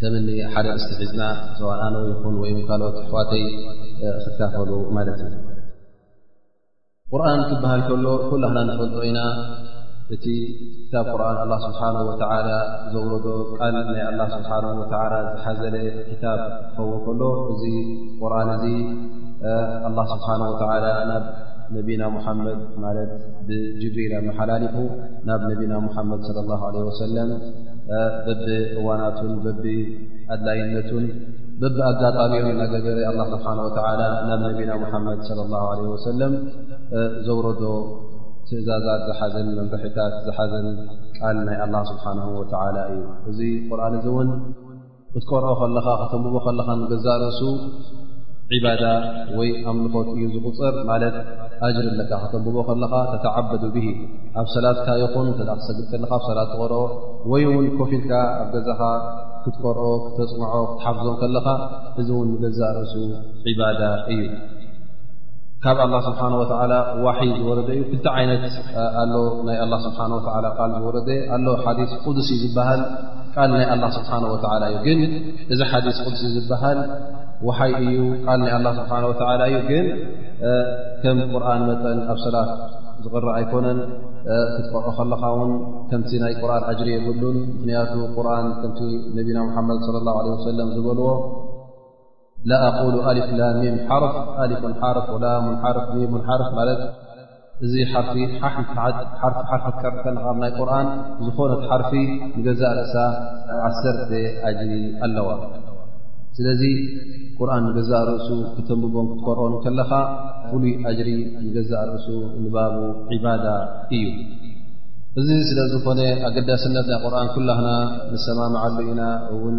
ከምኒ ሓደ ኣርእስቲ ሒዝና ሰዋ ኣነ ይኹን ወይ ካልኦት ኣሕዋተይ ክካፈሉ ማለት እዩ ቁርን ክበሃል ከሎ ኩላህና ንፈልጦ ኢና እቲ ክታብ ቁርን ኣላ ስብሓን ወተላ ዘውረዶ ቃል ናይ ኣላ ስብሓን ወተላ ዝሓዘለ ክታብ ክኸውን ከሎ እዚ ቁርን እዚ ኣላ ስብሓን ወተላ ናብ ነቢና ሙሓመድ ማለት ብጅብሪል ኣመሓላሊፉ ናብ ነቢና ሙሓመድ ለ ላ ለ ወሰለም በቢ እዋናቱን በቢ ኣድላይነቱን በቢ ኣጋጣሚኡን እናገበረ ኣላ ስብሓን ወተላ ናብ ነቢና ሙሓመድ ለ ላ ለ ወሰለም ዘውረዶ ትእዛዛት ዝሓዘን መምርሒታት ዝሓዘን ቃል ናይ ኣላ ስብሓን ወተላ እዩ እዚ ቁርን እዚ እውን ክትቀርኦ ከለኻ ከተንብቦ ከለኻ ንገዛእ ርእሱ ዒባዳ ወይ ኣምልኾት እዩ ዝቁፅር ማለት ኣጅር ኣለካ ከተንብቦ ከለኻ ተተዓበዱ ብሂ ኣብ ሰላትካ ይኹን እተ ክሰግድ ከለካ ብ ሰላት ትቐርኦ ወይ እውን ኮፍ ኢልካ ኣብ ገዛኻ ክትቀርኦ ክተፅንዖ ክትሓፍዞም ከለኻ እዚ እውን ንገዛእ ርእሱ ዒባዳ እዩ ካብ ኣላ ስብሓን ወተዓላ ዋሒ ዝወረደ እዩ ክልተ ዓይነት ኣሎ ናይ ኣላ ስብሓን ወተላ ቃል ዝወረደ ኣሎ ሓዲስ ቁዱስ እዩ ዝበሃል ቃል ናይ ኣላ ስብሓን ወተላ እዩ ግን እዚ ሓዲስ ቅዱሲ ዝበሃል ውሓይ እዩ ቃል ናይ ኣላ ስብሓን ወተላ እዩ ግን ከም ቁርን መጠን ኣብ ሰላት ዝቕረ ኣይኮነን ክትቀዖ ከለኻ ውን ከምቲ ናይ ቁርን ኣጅሪ የብሉን ምኽንያቱ ቁርን ከምቲ ነቢና ሙሓመድ ለ ላ ለ ወሰለም ዝበልዎ ላኣቁሉ ኣሊፍ ላም ሚም ሓርፍ ኣሊፍ ሓርፍ ላም ሓርፍ ሚም ሓርፍ ማለት እዚ ሓርፊ ሓፍ ንትሓት ሓርፊ ሓፍ ክትቀርብ ከለካ ኣብ ናይ ቁርን ዝኾነት ሓርፊ ንገዛእ ርእሳ ዓሰርተ ኣጅሪ ኣለዋ ስለዚ ቁርን ንገዛእ ርእሱ ክተንብቦን ክትከርኦን ከለኻ ፍሉይ ኣጅሪ ንገዛእ ርእሱ ንባቡ ዒባዳ እዩ እዚ ስለ ዝኾነ ኣገዳስነት ናይ ቁርን ኩላህና ንሰማምዓሉ ኢና እውን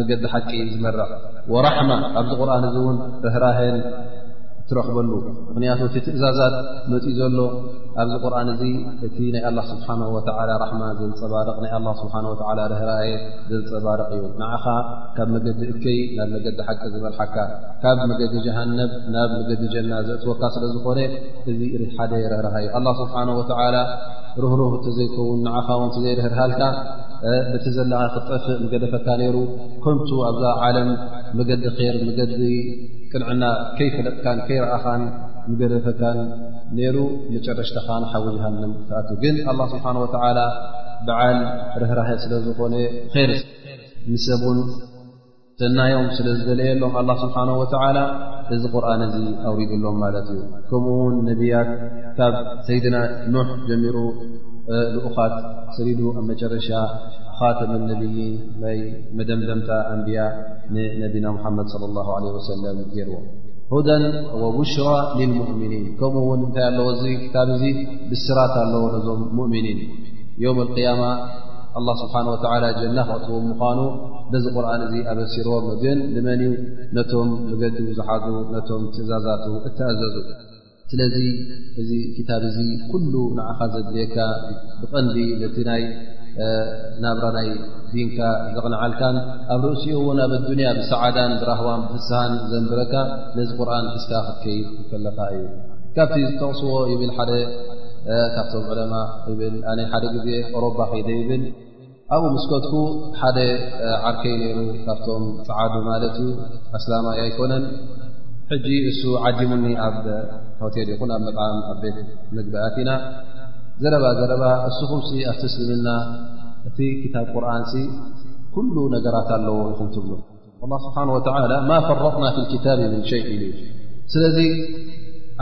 መገዲ ሓቂ እዩ ዝመርዕ ወራሕማ ኣብዚ ቁርን እዚ እውን ርህራህን እትረኽበሉ ምክንያቱ እቲ ትእዛዛት መፅኡ ዘሎ ኣብዚ ቁርን እዚ እቲ ናይ ኣላ ስብሓን ወተላ ራሕማ ዘንፀባርቕ ናይ ኣላ ስብሓን ወላ ርህራሀ ዘንፀባርቕ እዩ ንዓኻ ካብ መገዲ እከይ ናብ መገዲ ሓቂ ዝመርሓካ ካብ መገዲ ጀሃነብ ናብ መገዲ ጀና ዘእትወካ ስለ ዝኾነ እዚ ሓደ ርህራሃ እዩ ኣላ ስብሓን ወተላ ርህሩህ እተዘይከውን ንዓኻ ውን ዘይርህርሃልካ በቲ ዘለኻ ክትጠፍእ ምገደፈካ ነይሩ ኮንቱ ኣብዛ ዓለም መገዲ ር መገዲ ቅንዕና ከይፈለጥካን ከይረኣኻን ምገደፈካን ነይሩ መጨረሽታኻ ንሓዊ ጃሃንም ትኣት ግን ኣላ ስብሓን ወተዓላ በዓል ርህራሀ ስለ ዝኾነ ር ንሰብን ሰናዮም ስለ ዝደለየሎም ኣላ ስብሓን ወተዓላ እዚ ቁርን እዚ ኣውሪድሎም ማለት እዩ ከምኡ ውን ነቢያት ካብ ሰይድና ኖሕ ጀሚሩ ልኡኻት ሰሊዱ ኣብ መጨረሻ ኻተመ ነብይን ናይ መደምደምታ ኣንብያ ንነቢና ሙሓመድ صለ ላ ለ ወሰለም ገይርዎም ሁደን ወቡሽራ ልልሙእምኒን ከምኡ ውን እንታይ ኣለዎ እዚ ክታብ እዚ ብስራት ኣለዎ ነዞም ሙእምኒን ዮም ቅያማ ኣላ ስብሓን ወተላ ጀና ክቕትዎም ምኳኑ በዚ ቁርን እዚ ኣበሲርዎም ግን ንመን እዩ ነቶም መገዲ ዝሓዙ ነቶም ትእዛዛቱ እተኣዘዙ ስለዚ እዚ ክታብ እዚ ኩሉ ንዓኻ ዘድልየካ ብቐንዲ ነቲ ናይ ናብራ ናይ ዲንካ ዘቕንዓልካን ኣብ ርእሲኡ እውን ኣብ ኣዱንያ ብሰዓዳን ብራህዋን ብፍስሃን ዘንብረካ ነዚ ቁርን ሒዝካ ክትከይድ ከለካ እዩ ካብቲ ዝጠቕስዎ ይብል ሓደ ካብቶም ዕለማ ይብል ኣነ ሓደ ግዜ ኦሮባ ከይደ ይብል ኣብኡ ምስ ከድኩ ሓደ ዓርከይ ነይሩ ካብቶም ፀዓዱ ማለት እዩ ኣስላማይ ኣይኮነን ሕጂ እሱ ዓዲሙኒ ኣብ ሆቴል ይኹን ኣብ መጣም ኣብ ቤት መግቢኣት ኢና ዘረባ ዘረባ እስኹም ሲ ኣብቲ እስልምና እቲ ክታብ ቁርን ኩሉ ነገራት ኣለዎ ኢኹም ትብሉ ኣላ ስብሓን ወተላ ማ ፈረጥና ፊ ልክታብ ምን ሸይ ኢሉ ዩ ስለዚ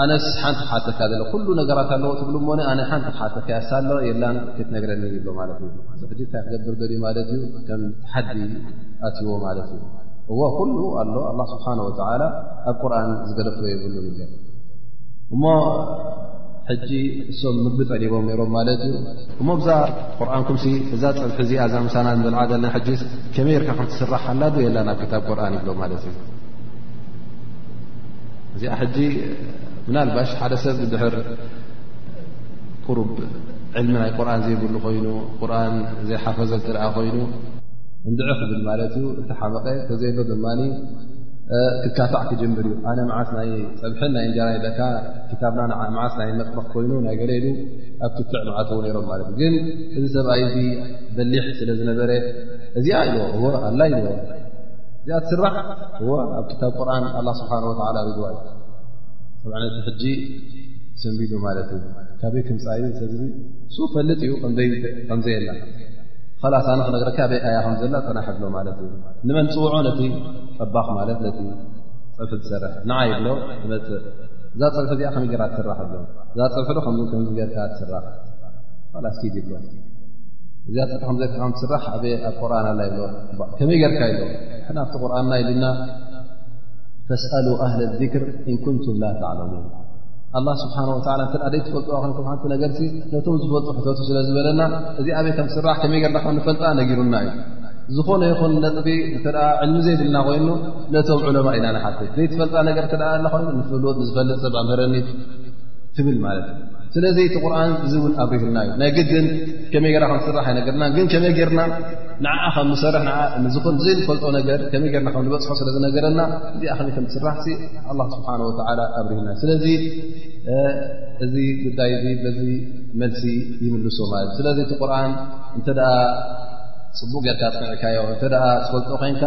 ኣነስ ሓንቲ ክሓተካ ዘለ ኩሉ ነገራት ኣለዎ ትብሉ እሞ ኣነ ሓንቲ ክሓተካ ያሳሎ የላን ክትነግረኒ ይብ ማለት እዩ እዚ ሕጂ እንታይ ክገብር ደልዩ ማለት እዩ ከም ሓዲ ኣትዎ ማለት እዩ እዎ ኩሉ ኣሎ ኣላ ስብሓን ወተላ ኣብ ቁርን ዝገደፍዎ የብሉ ብ እሞ ሕጂ እሶም ምግቢ ጠሊቦም ነይሮም ማለት እዩ እሞ ብዛ ቁርንኩም እዛ ፀብሒ እዚኣ ዛምሳና ንበልዓ ዘለና ሕጂ ከመይ ጌርካ ከም ትስራሕ ኣላ ዶ የላን ኣብ ክታብ ቁርን ይብሎ ማለት እዩ እዚኣ ሕጂ ምናልባሽ ሓደ ሰብ ዝድሕር ቁሩብ ዕልሚ ናይ ቁርን ዘይብሉ ኮይኑ ቁርን ዘይሓፈዘ እተ ኮይኑ እንድዒ ክብል ማለት እዩ እቲ ሓመቐ ተዘይሎ ድማ ክካታዕ ክጀምር እዩ ኣነ መዓስ ናይ ፀብሐን ናይ እንጀራ ደካ ክታብና መዓስ ናይ መጥበኽ ኮይኑ ናይ ገለ ኢሉ ኣብ ክትዕ መዓተው ነይሮም ማለት እዩ ግን እዚ ሰብኣይ በሊሕ ስለ ዝነበረ እዚኣ ኢ እዎ ኣላ ኢዎ እዚኣ ትስራሕ እዎ ኣብ ክታብ ቁርን ኣላ ስብሓን ወላ ርዋ እዩ ቲ ሕጂ ሰንቢዱ ማለት እዩ ካበይ ክምፃዩ ሰዚ ሱ ፈልጥ እዩ ከምዘየላ ላስ ኣነ ክነግረ ካበይ ኣያ ከምዘላ ፅናሕ ብሎ ማለት እዩ ንመን ፅውዖ ነቲ ጠባኽ ማለት ነቲ ፅርፊ ዝሰርሕ ንዓ ይብሎ ትመፅእ እዛ ፅርፊ እዚኣ ከመይ ገራ ትስራሕ ኣሎ እዛ ፅርፊ ዶ ከምከምገርካ ትስራሕ ላስ ኪድ ይብሎ እዚኣ ት ከምዘካ ከም ትስራሕ ኣበ ኣብ ቁርን ኣላ ይብሎ ከመይ ጌርካ ኢሎ ሕና ኣብቲ ቁርና ኢሉና ፈስኣሉ ኣህለ ذክር እንኩንቱም ላ ተዕለሙን ኣላ ስብሓን ወላ እተ ኣደይ ትፈልጡ ኮንኩም ሓንቲ ነገርሲ ነቶም ዝፈልጡ ሕተቱ ስለ ዝበለና እዚ ኣበይ ከም ስራሕ ከመይ ገርና ከም ንፈልጣ ነጊሩና እዩ ዝኾነ ይኹን ነጥቢ እተ ዕልሚ ዘይብልና ኮይኑ ነቶም ዑለማ ኢና ንሓትት ዘይትፈልጣ ነገር እተ ኮይኑ ንፍልወት ንዝፈልጥ ሰብ ኣምህረኒት ትብል ማለት እዩ ስለዚ እቲ ቁርን እዚ እውን ኣብርህልና እዩ ናይ ግድን ከመይ ገርና ከምዝስራሕ ኣይነገርና ግን ከመይ ገርና ንዓ ከምንሰርሕ ንዝኹን ዘይንፈልጦ ነገር ከመይ ገርና ከምንበፅሖ ስለ ዝነገረና እዚኣ ከመይ ከምትስራሕ ኣላ ስብሓን ወላ ኣብርህልና እዩ ስለዚ እዚ ጉዳይ እዚ በዚ መልሲ ይምልሶ ማለት እዩ ስለዚ እቲ ቁርን እንተ ፅቡቅ ጌርካ ፅኒዕካዮ እንተ ትፈልጦ ኮንካ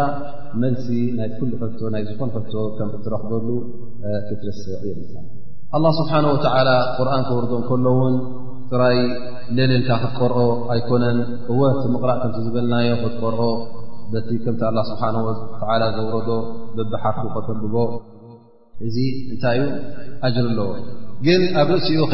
መልሲ ናይ ኩሉ ሕቶ ናይ ዝኾን ሕቶ ከም እትረክበሉ ክትርስዕ የብልካ ኣላ ስብሓን ወተዓላ ቁርን ክወርዶ ከሎ ውን ጥራይ ሌልልካ ክትቀርኦ ኣይኮነን እወ እቲ ምቕራእ ከምቲ ዝበልናዮ ክትቀርኦ በቲ ከምቲ ኣላ ስብሓን ወተላ ዘውረዶ ብብሓፍቱ ከተንብቦ እዚ እንታይ እዩ ኣጅር ኣለዎ ግን ኣብ ርእሲኡ ኸ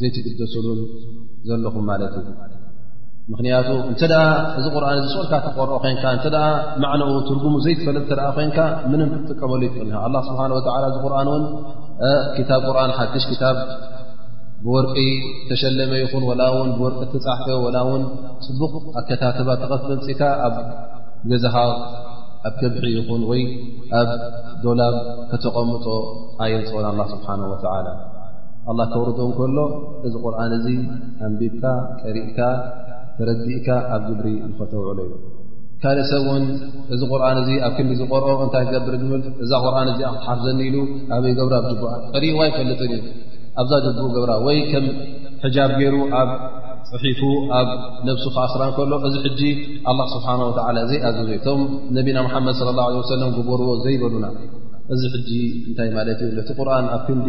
ዘይትግደሱሉን ዘለኹም ማለት እዩ ምክንያቱ እንተ እዚ ቁርን እዚ ስቕልካ ትቆርኦ ኮንካ እተ ማዕነኡ ትርጉሙ ዘይትፈልጥ እተ ኮንካ ምንም ክትጥቀመሉ ይትኽእል ኢ ኣ ስብሓ ወ እዚ ቁርን እውን ክታብ ቁርን ሓድሽ ክታብ ብወርቂ ተሸለመ ይኹን ወላ ውን ብወርቂ ተፃሕፈ ወላ ውን ፅቡቕ ኣከታተባ ተቐፍ በንፅካ ኣብ ገዛሃ ኣብ ከብሒ ይኹን ወይ ኣብ ዶላብ ከተቐምጦ ኣየንፅኦን ኣላ ስብሓን ወላ ኣላ ከውርዶ እንከሎ እዚ ቁርን እዚ ኣንቢብካ ቀሪእካ ተረዲእካ ኣብ ግብሪ ንኸተውዕሎ እዩ ካልእ ሰብ እውን እዚ ቁርን እዚ ኣብ ክንዲ ዝቆርኦ እንታይ ገብር ብል እዛ ቁርን እዚኣ ክትሓፍዘኒ ኢሉ ኣበይ ገብራ ብ ጅቡኣ ቀሪእዋ ይፈልጥን እዩ ኣብዛ ጅቡኡ ገብራ ወይ ከም ሕጃብ ገይሩ ኣብ ፅሒፉ ኣብ ነብሱ ክኣስራ እንከሎ እዚ ሕጂ ኣላ ስብሓን ወላ ዘይኣዘዘ እቶም ነቢና ሓመድ ለ ላ ሰለም ግበርዎ ዘይበሉና እዚ ሕጂ እንታይ ማለት እዩ ነቲ ቁርን ኣብ ክንዲ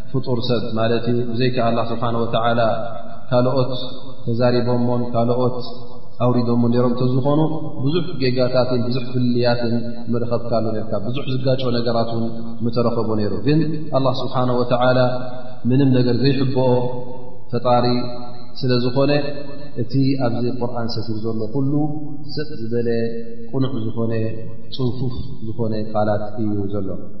ፍጡር ሰብ ማለት እዩ ብዘይካ ኣላ ስብሓን ወተላ ካልኦት ተዛሪቦሞን ካልኦት ኣውሪዶሞ ነሮም እተዝኾኑ ብዙሕ ጌጋታትን ብዙሕ ፍልያትን ምረኸብካሉ ርካ ብዙሕ ዝጋጮ ነገራት ን ምተረኸቦ ነይሩ ግን ኣላ ስብሓን ወተላ ምንም ነገር ዘይሕብኦ ፈጣሪ ስለ ዝኾነ እቲ ኣብዚ ቁርን ሰትር ዘሎ ኩሉ ስቕ ዝበለ ቁኑዕ ዝኾነ ፅንፉፍ ዝኾነ ቃላት እዩ ዘሎ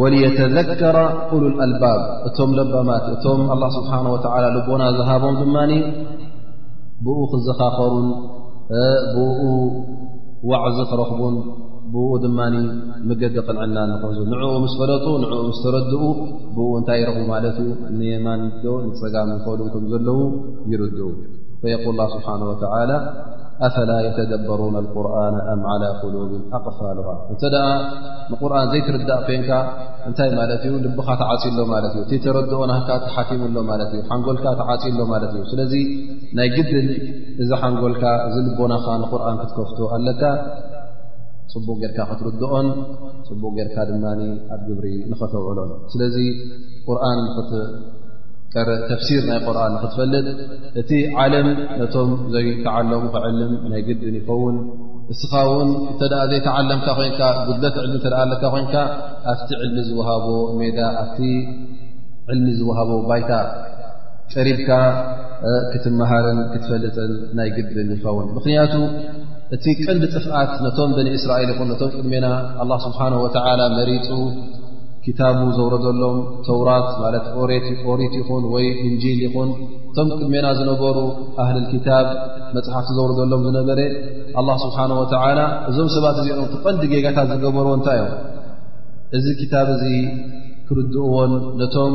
ወልየተዘከረ ኡሉ ኣልባብ እቶም ለባማት እቶም ኣላ ስብሓን ወተዓላ ልቦና ዝሃቦም ድማ ብኡ ክዘኻኸሩን ብኡ ዋዕዚ ክረኽቡን ብኡ ድማ መገዲ ቕንዕና ንክዕዙ ንዕኡ ምስ ፈለጡ ንኡ ምስ ተረድኡ ብኡ እንታይ ይረኽቡ ማለት እዩ ንየማን ዶ ንፀጋም ንኸሉ እቶም ዘለዉ ይርድኡ ፈየቁል ላ ስብሓን ወተዓላ ኣፈላ የተደበሩና ቁርን ኣም ዓላ ቁሉብን ኣቕፋልዋ እንተ ንቁርን ዘይትርዳእ ኮንካ እንታይ ማለት እዩ ልብኻ ተዓፂ ኣሎ ማለት እዩ ተረድኦ ናካ ተሓቲሙ ኣሎ ማለት እዩ ሓንጎልካ ተዓፂ ኣሎ ማለት እዩ ስለዚ ናይ ግድን እዚ ሓንጎልካ እዚ ልቦናኻ ንቁርን ክትከፍቶ ኣለካ ፅቡቅ ጌርካ ክትርድኦን ፅቡቅ ጌርካ ድማ ኣብ ግብሪ ንኸተውዕሎን ስለዚ ቁርን ክትቀርእ ተፍሲር ናይ ቁርን ንክትፈልጥ እቲ ዓለም ነቶም ዘይተዓለሙ ክዕልም ናይ ግድን ይኸውን እስኻ ውን እተ ዘይተዓለምካ ኮንካ ጉድለት ዕልሚ እተ ኣለካ ኮንካ ኣብቲ ዕልሚ ዝወሃቦ ሜዳ ኣብቲ ዕልሚ ዝወሃቦ ባይታ ቀሪብካ ክትመሃርን ክትፈልጥን ናይ ግድን ይኸውን ምኽንያቱ እቲ ቀንዲ ጥፍኣት ነቶም በኒ እስራኤል ይኹን ነቶም ቅድሜና ኣላ ስብሓን ወተላ መሪፁ ክታቡ ዘውረደሎም ተውራት ማለት ኦሪት ይኹን ወይ እንጂል ይኹን እቶም ቅድሜና ዝነበሩ ኣህልል ክታብ መፅሓፍቲ ዘውረደሎም ዝነበረ ኣላ ስብሓን ወተዓላ እዞም ሰባት እዚኦም እቲ ቐንዲ ጌጋታት ዝገበርዎ እንታይ እዮም እዚ ክታብ እዚ ክርድእዎን ነቶም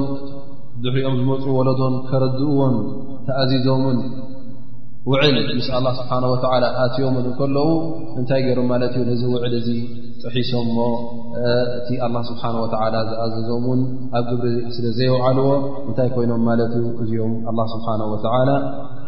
ድሕሪኦም ዝመፁ ወለዶን ከረድእዎን ተኣዚዞምን ውዕል ምስ ኣላ ስብሓን ወተዓላ ኣትዮምን እንከለዉ እንታይ ገይሮም ማለት እዩ ነዚ ውዕል እዚ ጥሒሶም እሞ እቲ ኣላ ስብሓን ወተዓላ ዝኣዘዞም እውን ኣብ ግብሪ ስለ ዘየውዓልዎ እንታይ ኮይኖም ማለት እዩ እዚኦም ኣላ ስብሓን ወተዓላ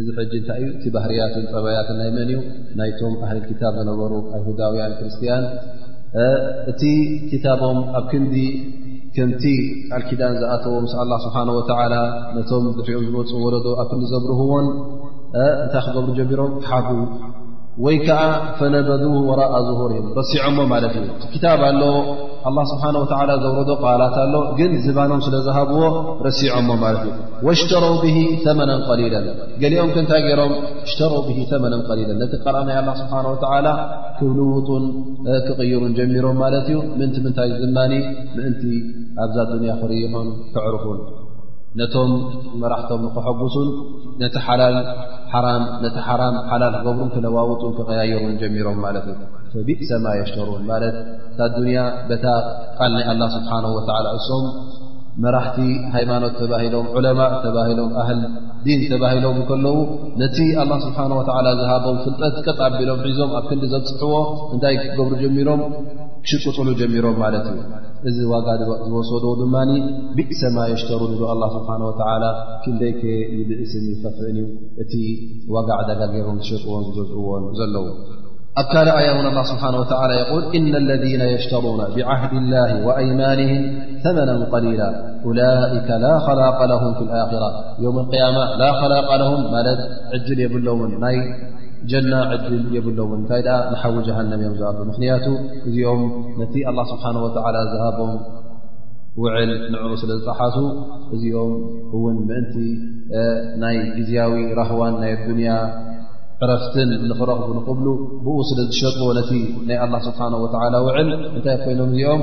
እዚ ሕጂ እንታይ እዩ እቲ ባህርያትን ጠባያትን ናይ መን እዩ ናይቶም ኣህል ክታብ ዝነበሩ ኣይሁዳውያን ክርስትያን እቲ ክታቦም ኣብ ክንዲ ከምቲ ቃል ኪዳን ዝኣተዎ ምስ ኣላ ስብሓን ወተላ ነቶም ድሕኦም ዝመፁ ወለዶ ኣብ ክንዲ ዘብርህዎን እንታይ ክገብሩ ጀቢሮም ሓቡ ወይ ከዓ ፈነበዱ ወራኣ ዝሁር እዮም ረሲዖሞ ማለት እዩ እቲ ክታብ ኣሎ ኣላ ስብሓን ወተላ ዘውረዶ ቃላት ኣሎ ግን ዝባኖም ስለ ዝሃብዎ ረሲዖሞ ማለት እዩ ወሽተረው ብሂ ተመነ ቀሊለ ገሊኦም ከ እንታይ ገይሮም ሽተረው ብሂ ተመነ ቀሊለ ነቲ ቀርኣ ናይ ኣላ ስብሓን ወተዓላ ክብልውጡን ክቕይሩን ጀሚሮም ማለት እዩ ምእንቲ ምንታይ ዝድማኒ ምእንቲ ኣብዛ ዱንያ ክርይሑን ክዕርፉን ነቶም መራሕቶም ንክሐጉሱን ነቲ ሓላል ሓራም ነቲ ሓራም ሓላል ክገብሩን ክለዋውጡን ክቀያየሩን ጀሚሮም ማለት እዩ ፈቢእሰ ማ የሽተሩን ማለት እታ ዱንያ በታ ቃል ናይ ኣላ ስብሓን ወተዓላ እሶም መራሕቲ ሃይማኖት ተባሂሎም ዑለማ ተባሂሎም ኣህል ዲን ተባሂሎም ከለዉ ነቲ ኣላ ስብሓን ወላ ዝሃቦም ፍልጠት ቀጥ ኣቢሎም ሒዞም ኣብ ክንዲ ዘብፅሕዎ እንታይ ክገብሩ ጀሚሮም ክሽቅፅሉ ጀሚሮም ማለት እዩ እዚ ዋጋ ዝወሰዶ ድማ ብእሰማ የሽተሩ ንዶ ኣላ ስብሓን ወላ ክንደይከ ይብእስን ይኸፍእን እዩ እቲ ዋጋ ዕዳጋ ገይሮም ዝሸጥዎን ዝገብርዎን ዘለዉ ኣብ ካልእ ኣያ እውን ኣላ ስብሓን ወላ የል እነ ለذነ የሽተሩና ብዓህድ ላ ወኣይማንህም ተመና ቀሊላ ላይከ ላ ላቀ ለም ፊ ኣራ ዮም ያማ ላ ላቀ ለም ማለት ዕድል የብሎምን ናይ ጀና ዕድል የብሎምን እንታይ ኣ ንሓዊ ጀሃንም እዮም ዝኣ ምክንያቱ እዚኦም ነቲ ኣላ ስብሓን ወላ ዝሃቦም ውዕል ንዕኡ ስለ ዝጠሓሱ እዚኦም እውን ምእንቲ ናይ ግዜያዊ ራህዋን ናይ ኣዱንያ ዕረፍትን ንኽረኽቡ ንኽብሉ ብኡ ስለ ዝሸጥዎ ነቲ ናይ ኣላ ስብሓን ወላ ውዕል እንታይ ኮይኖም እዚኦም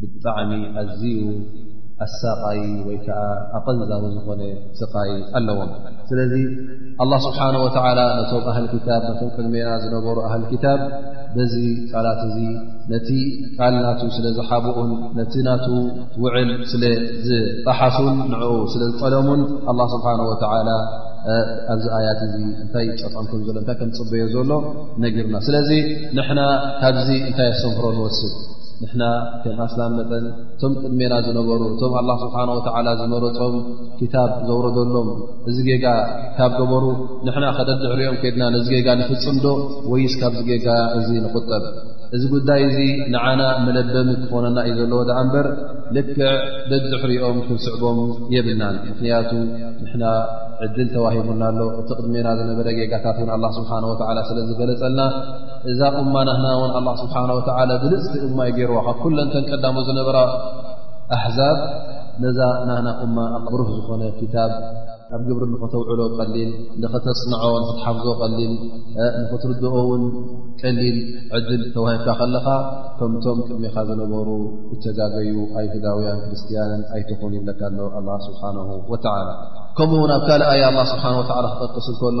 ብጣዕሚ ኣዝዩ ኣሳቓይ ወይ ከዓ ኣቐንዛዊ ዝኾነ ስቓይ ኣለዎም ስለዚ ኣላ ስብሓን ወተዓላ ነቶም ኣህል ክታብ ነቶም ቅድሜና ዝነበሩ ኣህል ክታብ በዚ ቃላት እዚ ነቲ ቃል ናቱ ስለ ዝሓብኡን ነቲ ናቱ ውዕል ስለ ዝጠሓሱን ንዕኡ ስለ ዝጠለሙን ኣላ ስብሓን ወተዓላ ኣብዚ ኣያት እዚ እንታይ ፀጠም ከም ዘሎ እንታይ ከም ፅበዮ ዘሎ ነጊርና ስለዚ ንሕና ካብዚ እንታይ ኣሰምፍሮ ንወስድ ንሕና ከም ኣስላም መጠን እቶም ቅድሜና ዝነበሩ እቶም ኣላ ስብሓን ወተዓላ ዝመረፆም ክታብ ዘውረደሎም እዚ ጌጋ ካብ ገበሩ ንሕና ከደድዕሪኦም ከድና ነዚ ጌጋ ንፍፅምዶ ወይስ ካብዚ ጌጋ እዚ ንቁጠብ እዚ ጉዳይ እዚ ንዓና መለበሚ ክኾነና እዩ ዘለዎ ድኣ እምበር ልክዕ ደድሕሪኦም ክንስዕቦም የብልናን ምኽንያቱ ንሕና ዕድል ተዋሂቡና ኣሎ እቲ ቅድሜና ዝነበረ ጌጋታት ን ኣላ ስብሓን ወተዓላ ስለ ዝገለፀልና እዛ እማ ናህና ውን ኣላ ስብሓን ወተላ ብልፅቲ እማ ዩ ገይርዋ ካብ ኩለን ተንቀዳሙ ዝነበራ ኣሕዛብ ነዛ ናህና እማ ኣብ ብሩህ ዝኾነ ክታብ ኣብ ግብሪ ንኸተውዕሎ ቀሊል ንኸተፅንዖ ንክትሓፍዞ ቀሊል ንኽትርድኦ ውን ቀሊል ዕድል ተዋሂካ ከለኻ ከምቶም ቅድሜኻ ዝነበሩ እተጋገዩ ኣይሁዳውያን ክርስትያንን ኣይትኹን ይብለካ ኣሎ ኣላ ስብሓን ወተላ ከምኡ ውን ኣብ ካልእ ኣያ ኣላ ስብሓን ወላ ክጠቅስ ከሎ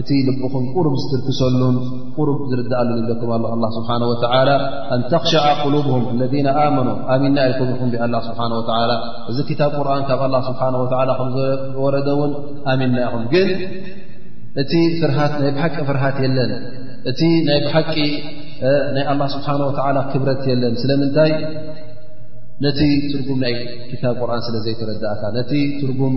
እቲ ልብኹም ቁሩብ ዝትርክሰሉን ቁሩብ ዝርዳኣሉን ይብለኩም ኣሎ ኣላ ስብሓን ወተላ ኣን ተኽሸዓ ቁሉብም ለذና ኣመኑ ኣሚና ኢልኩም ኢኹም ብኣላ ስብሓን ወተላ እዚ ክታብ ቁርን ካብ ኣላ ስብሓን ወተላ ከምዝወረደ እውን ኣሚና ኢኹም ግን እቲ ፍርሃት ናይ ብሓቂ ፍርሃት የለን እቲ ናይ ብሓቂ ናይ ኣላ ስብሓን ወተላ ክብረት የለን ስለምንታይ ነቲ ትርጉም ናይ ክታብ ቁርን ስለ ዘይተረዳእካ ነቲ ትርጉም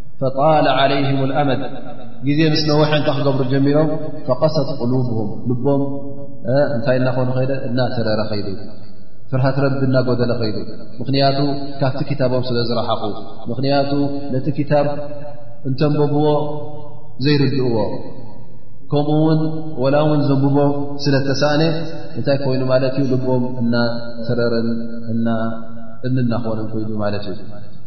ፈጣል ዓለይህም ኣመድ ግዜ ምስ ነውሐ እንታይ ክገብሩ ጀሚሮም ፈቀሰት ቁሉብም ልቦም እንታይ እናኾኑ ከይደ እናተረረ ኸይዱ ፍርሃት ረቢ እናጎደለ ኸይዱ ምኽንያቱ ካብቲ ክታቦም ስለ ዝረሓቑ ምኽንያቱ ነቲ ክታብ እንተንበብዎ ዘይርድእዎ ከምኡ ውን ወላ ውን ዘንብቦ ስለ ተሳእነ እንታይ ኮይኑ ማለት እዩ ልቦም እናተረርን እና እምናኾንን ኮይኑ ማለት እዩ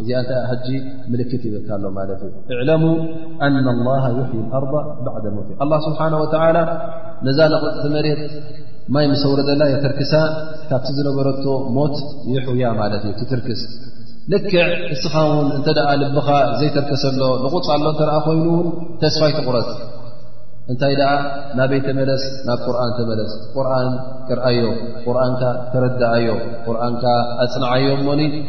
እዚኣ እንተ ሃጂ ምልክት ይበካ ኣሎ ማለት እዩ እዕለሙ ኣና ላሃ ዩሕይ ኣርض ባዕደ ሞት ኣላ ስብሓን ወተላ ነዛ ነቕፅቲ መሬት ማይ ምስ ኣውረደላ የተርክሳ ካብቲ ዝነበረቶ ሞት ይሕውያ ማለት እዩ ትትርክስ ልክዕ እስኻ ውን እንተ ልብኻ ዘይተርከሰሎ ንቑፅ ኣሎ እተ ኮይኑ ውን ተስፋ ይትቑረፅ እንታይ ደኣ ናበይ ተመለስ ናብ ቁርን ተመለስ ቁርን ቅርኣዮ ቁርንካ ተረዳኣዮ ቁርንካ ኣፅንዓዮ እሞኒ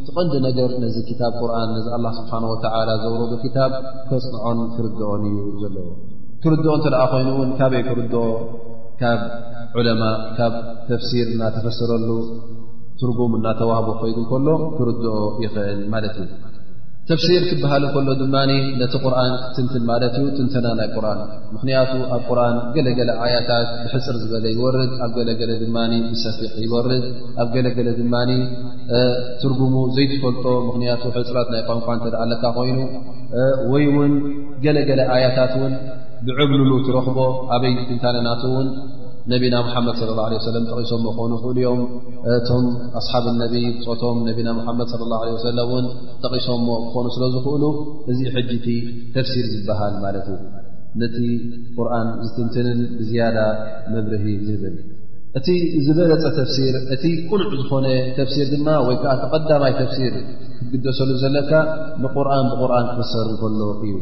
እቲ ቀንዲ ነገር ነዚ ክታብ ቁርን ነዚ ኣላ ስብሓን ወተላ ዘውረዱ ክታብ ከፅንዖን ክርድኦን እዩ ዘለዎ ክርድኦ እንተ ደኣ ኮይኑ እውን ካበይ ክርድኦ ካብ ዑለማ ካብ ተፍሲር እናተፈሰረሉ ትርጉም እናተዋህቦ ኮይዱ ከሎ ክርድኦ ይኽእል ማለት እዩ ተፍሲር ክበሃል ከሎ ድማ ነቲ ቁርን ክትንትን ማለት እዩ ትንተና ናይ ቁርን ምኽንያቱ ኣብ ቁርን ገለገለ ዓያታት ብሕፅር ዝበለ ይወርድ ኣብ ገለገለ ድማ ብሰፊሕ ይወርድ ኣብ ገለገለ ድማ ትርጉሙ ዘይትፈልጦ ምኽንያቱ ሕፅረት ናይ ቋንቋ እተ ኣለካ ኮይኑ ወይ ውን ገለገለ ኣያታት ውን ብዕብልሉ ትረኽቦ ኣበይ ትንታነናት ውን ነቢና ሓመድ صለ ه ሰለ ጠቂሶም ክኾኑ ክእሉ እዮም እቶም ኣስሓብ ነቢ ብፆቶም ነቢና ሓመድ صለ ه ለ ሰለ ን ጠቂሶም ክኾኑ ስለ ዝኽእሉ እዚ ሕጂ እቲ ተፍሲር ዝበሃል ማለት እዩ ነቲ ቁርን ዝትንትንን ብዝያዳ መብርሂ ዝህብል እቲ ዝበለፀ ተፍሲር እቲ ቁኑዕ ዝኾነ ተፍሲር ድማ ወይ ከዓ ተቐዳማይ ተፍሲር ክትግደሰሉ ዘለካ ንቁርን ብቁርን ክፍሰር እንከሎ እዩ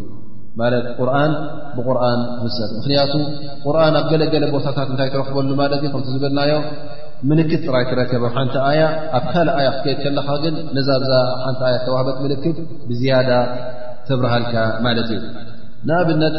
ማለት ቁርን ብቁርን ክፍሰር ምኽንያቱ ቁርን ኣብ ገለገለ ቦታታት እንታይ ትረክበሉ ማለት እዩ ከምቲ ዝበልናዮ ምልክት ጥራይ ትረከብ ኣብ ሓንቲ ኣያ ኣብ ካልእ ኣያ ክትከይድ ከለካ ግን ነዛ ብዛ ሓንቲ ኣያ ተዋህበት ምልክት ብዝያዳ ተብርሃልካ ማለት እዩ ንኣብነት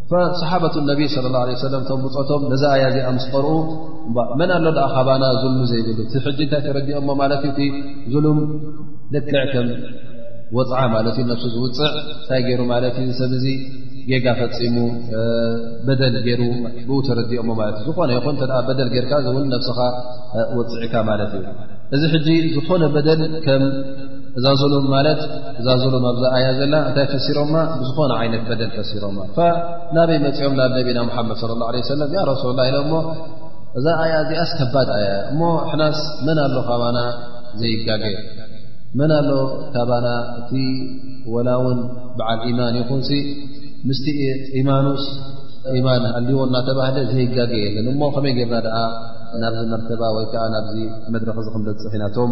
ሰሓበት ነቢ ለ ላ ሰለም ቶም ብፆቶም ነዛ ኣያ እዚኣ ምስ ቐርኡ መን ኣሎ ድኣ ካባና ዙልሚ ዘይብሉ እቲ ሕጂ እንታይ ተረዲኦሞ ማለት እዩ እቲ ዙሉም ልክዕ ከም ወፅዓ ማለት እዩ ነፍሱ ዝውፅዕ እንታይ ገይሩ ማለት እዩ ሰብ እዚ ጌጋ ፈፂሙ በደል ገይሩ ብኡ ተረዲኦሞ ማለት እዩ ዝኾነ ይኹን ተ በደል ገይርካ እዚእውን ነብስኻ ወፅዕካ ማለት እዩ እዚ ሕጂ ዝኾነ በደል ከም እዛ ظሉም ማለት እዛ ظሉም ኣብዛ ኣያ ዘላ እንታይ ፈሲሮማ ብዝኾነ ዓይነት በደል ፈሲሮማ ናበይ መፅኦም ናብ ነቢና ሙሓመድ صለ ላه ሰለ ያ ረሱሉ ላ ኢሎሞ እዛ ኣያ እዚኣስ ከባድ ኣያ እሞ ሕናስ መን ኣሎ ካባና ዘይጋገ መን ኣሎ ካባና እቲ ወላ ውን በዓል ኢማን ይኹን ሲ ምስቲ ኢማኑስ ኢማን ኣልዎ እናተባህለ ዘይጋገ የለን እሞ ከመይ ጌርና ደኣ ናብዚ መርተባ ወይ ከዓ ናብዚ መድረክ ዚ ክንበፅሕ ኢና ቶም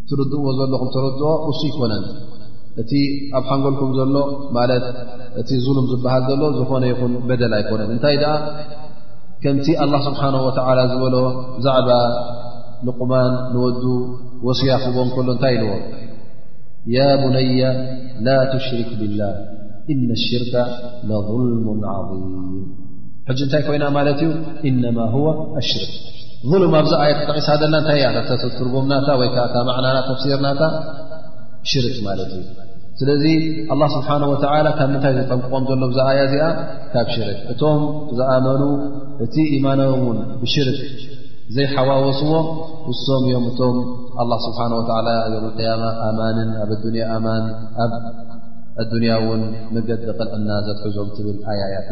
ትርድእዎ ዘለኹም ተረድኦ እሱ ይኮነን እቲ ኣብ ሓንጎልኩም ዘሎ ማለት እቲ ዙሉም ዝበሃል ዘሎ ዝኾነ ይኹን በደል ኣይኮነን እንታይ ደኣ ከምቲ ኣላ ስብሓን ወተዓላ ዝበሎ ዛዕባ ልቁማን ንወዱ ወስያ ክቦ ከሎ እንታይ ኢልዎ ያ ቡነያ ላ ትሽርክ ብላህ እነ ሽርካ ለظልሙ ዓظም ሕጂ እንታይ ኮይና ማለት እዩ እነማ ሁወ ኣሽርክ ظሉም ኣብዚ ኣያ ተጠቂሳ ዘላ እንታይ እያ ትርጉምናታ ወይ ከዓ እታ ማዕናና ተፍሲርናታ ሽርክ ማለት እዩ ስለዚ ኣላ ስብሓን ወተላ ካብ ምንታይ ዘጠንቅቆም ዘሎ ብዛ ኣያ እዚኣ ካብ ሽርክ እቶም ዝኣመኑ እቲ ኢማኖም እውን ብሽርክ ዘይሓዋወስዎ እሶም እዮም እቶም ኣላ ስብሓን ወተላ ዮም ቅያማ ኣማንን ኣብ ኣዱንያ ኣማን ኣብ ኣዱንያ እውን መገዲ ቕልዕና ዘትሕዞም ትብል ኣያ እያታ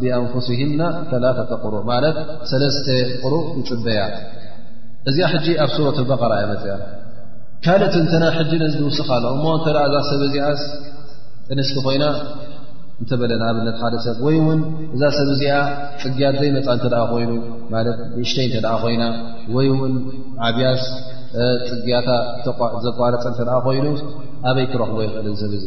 ብኣንፍስሂና ላተ ቁሩ ማለት ሰለስተ ቁሩ ይፅበያ እዚኣ ሕጂ ኣብ ሱረት በቀራ እያ መፅያ ካልእ ትንተና ሕጂ ነዚ ዝውስኽ ኣሎ እሞ እተ እዛ ሰብ እዚኣስ ጥንስቲ ኮይና እንተበለ ንኣብነት ሓደ ሰብ ወይ እውን እዛ ሰብ እዚኣ ፅግያት ዘይመፃ እተ ኮይኑ ማለት ንእሽተይ እተ ኮይና ወይ እውን ዓብያስ ፅግያታ ዘቋረፀ እተ ኮይኑ ኣበይ ክረኽቦ ይኽእል ሰብ እዚ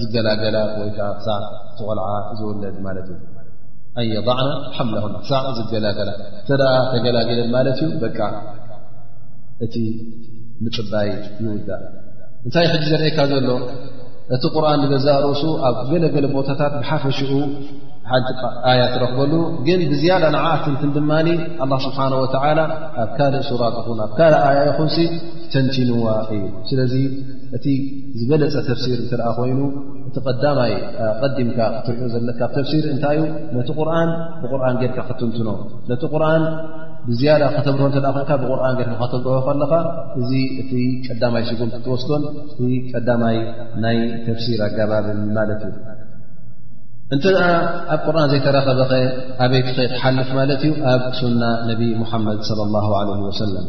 ዝገላገላ ወይ ከዓ ክሳዕ እቲ ቆልዓ ዝውለድ ማለት እዩ ኣየባዕና ሓምለኹ ክሳዕ ዝገላገላ እተ ተገላገለን ማለት እዩ በቃ እቲ ምፅባይ ይውዳእ እንታይ ሕጂ ዘርእካ ዘሎ እቲ ቁርን ንገዛእ ርእሱ ኣብ ገለገለ ቦታታት ብሓፈሽኡ ሓንቲ ኣያ ትረክበሉ ግን ብዝያዳ ንዓ ትንትን ድማ ኣላ ስብሓን ወተላ ኣብ ካልእ ሱራት ይኹን ኣብ ካልእ ኣያ ይኹን ተንቲንዋ እዩ ስለዚ እቲ ዝበለፀ ተፍሲር እተ ኮይኑ እቲ ቀዳማይ ቀዲምካ ክትሪኦ ዘለካ ተፍሲር እንታይ እዩ ነቲ ቁርን ብቁርን ጌርካ ክትንትኖ ነቲ ቁርን ብዝያዳ ከተብርሆ እተ ኮንካ ብቁርን ጌርካ ከተብርሆ ከለኻ እዚ እቲ ቀዳማይ ሽጉም ክትወስዶን እ ቀዳማይ ናይ ተፍሲር ኣጋባብን ማለት እዩ እንተ ኣብ ቁርን ዘይተረኸበኸ ኣበይ ክኸ ትሓልፍ ማለት እዩ ኣብ ሱና ነቢ ሙሓመድ ለ ላ ለ ወሰለም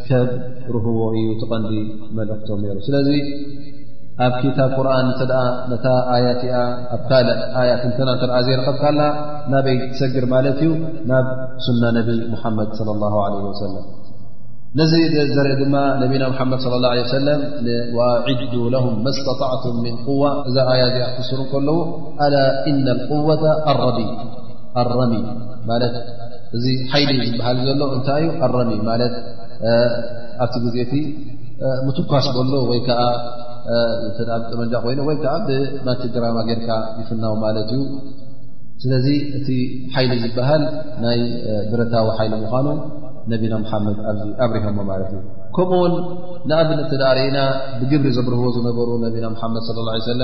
ከብርህዎ እዩ ትቐንዲ መልእኽቶም ነይሩ ስለዚ ኣብ ክታብ ቁርን እተ ነታ ኣያት እኣ ኣብ ካልእ ኣያ ትንተና እተ ዘይረከብካላ ናበይ ትሰግር ማለት እዩ ናብ ሱና ነቢ ሙሓመድ صለ ላه ለ ወሰለም ነዚ ዘርኢ ድማ ነቢና ሓመድ صለ ላه ለ ሰለም ንዋዒዱ ለሁም መስተጣዕቱም ምን ቁዋ እዛ ኣያ እዚኣ ክስሩ ከለዉ ኣላ እና ቁወተ ኣረቢ ኣረሚ ማለት እዚ ሓይሊ ዝበሃል ዘሎ እንታይ እዩ ኣረሚ ማለት ኣብቲ ግዜ እቲ ምትኳስ በሎ ወይ ከዓ ተ ጠመንጃ ኮይኑ ወይ ከዓ ብማቲ ግራማ ጌርካ ይፍናው ማለት እዩ ስለዚ እቲ ሓይሊ ዝበሃል ናይ ብረታዊ ሓይሊ ምኳኑ ነቢና ሓመድ ኣዚ ኣብሪሆሞ ማለት እዩ ከምኡውን ንኣብነት ርእና ብግብሪ ዘብርህዎ ዝነበሩ ነቢና ሓመድ ለ ለ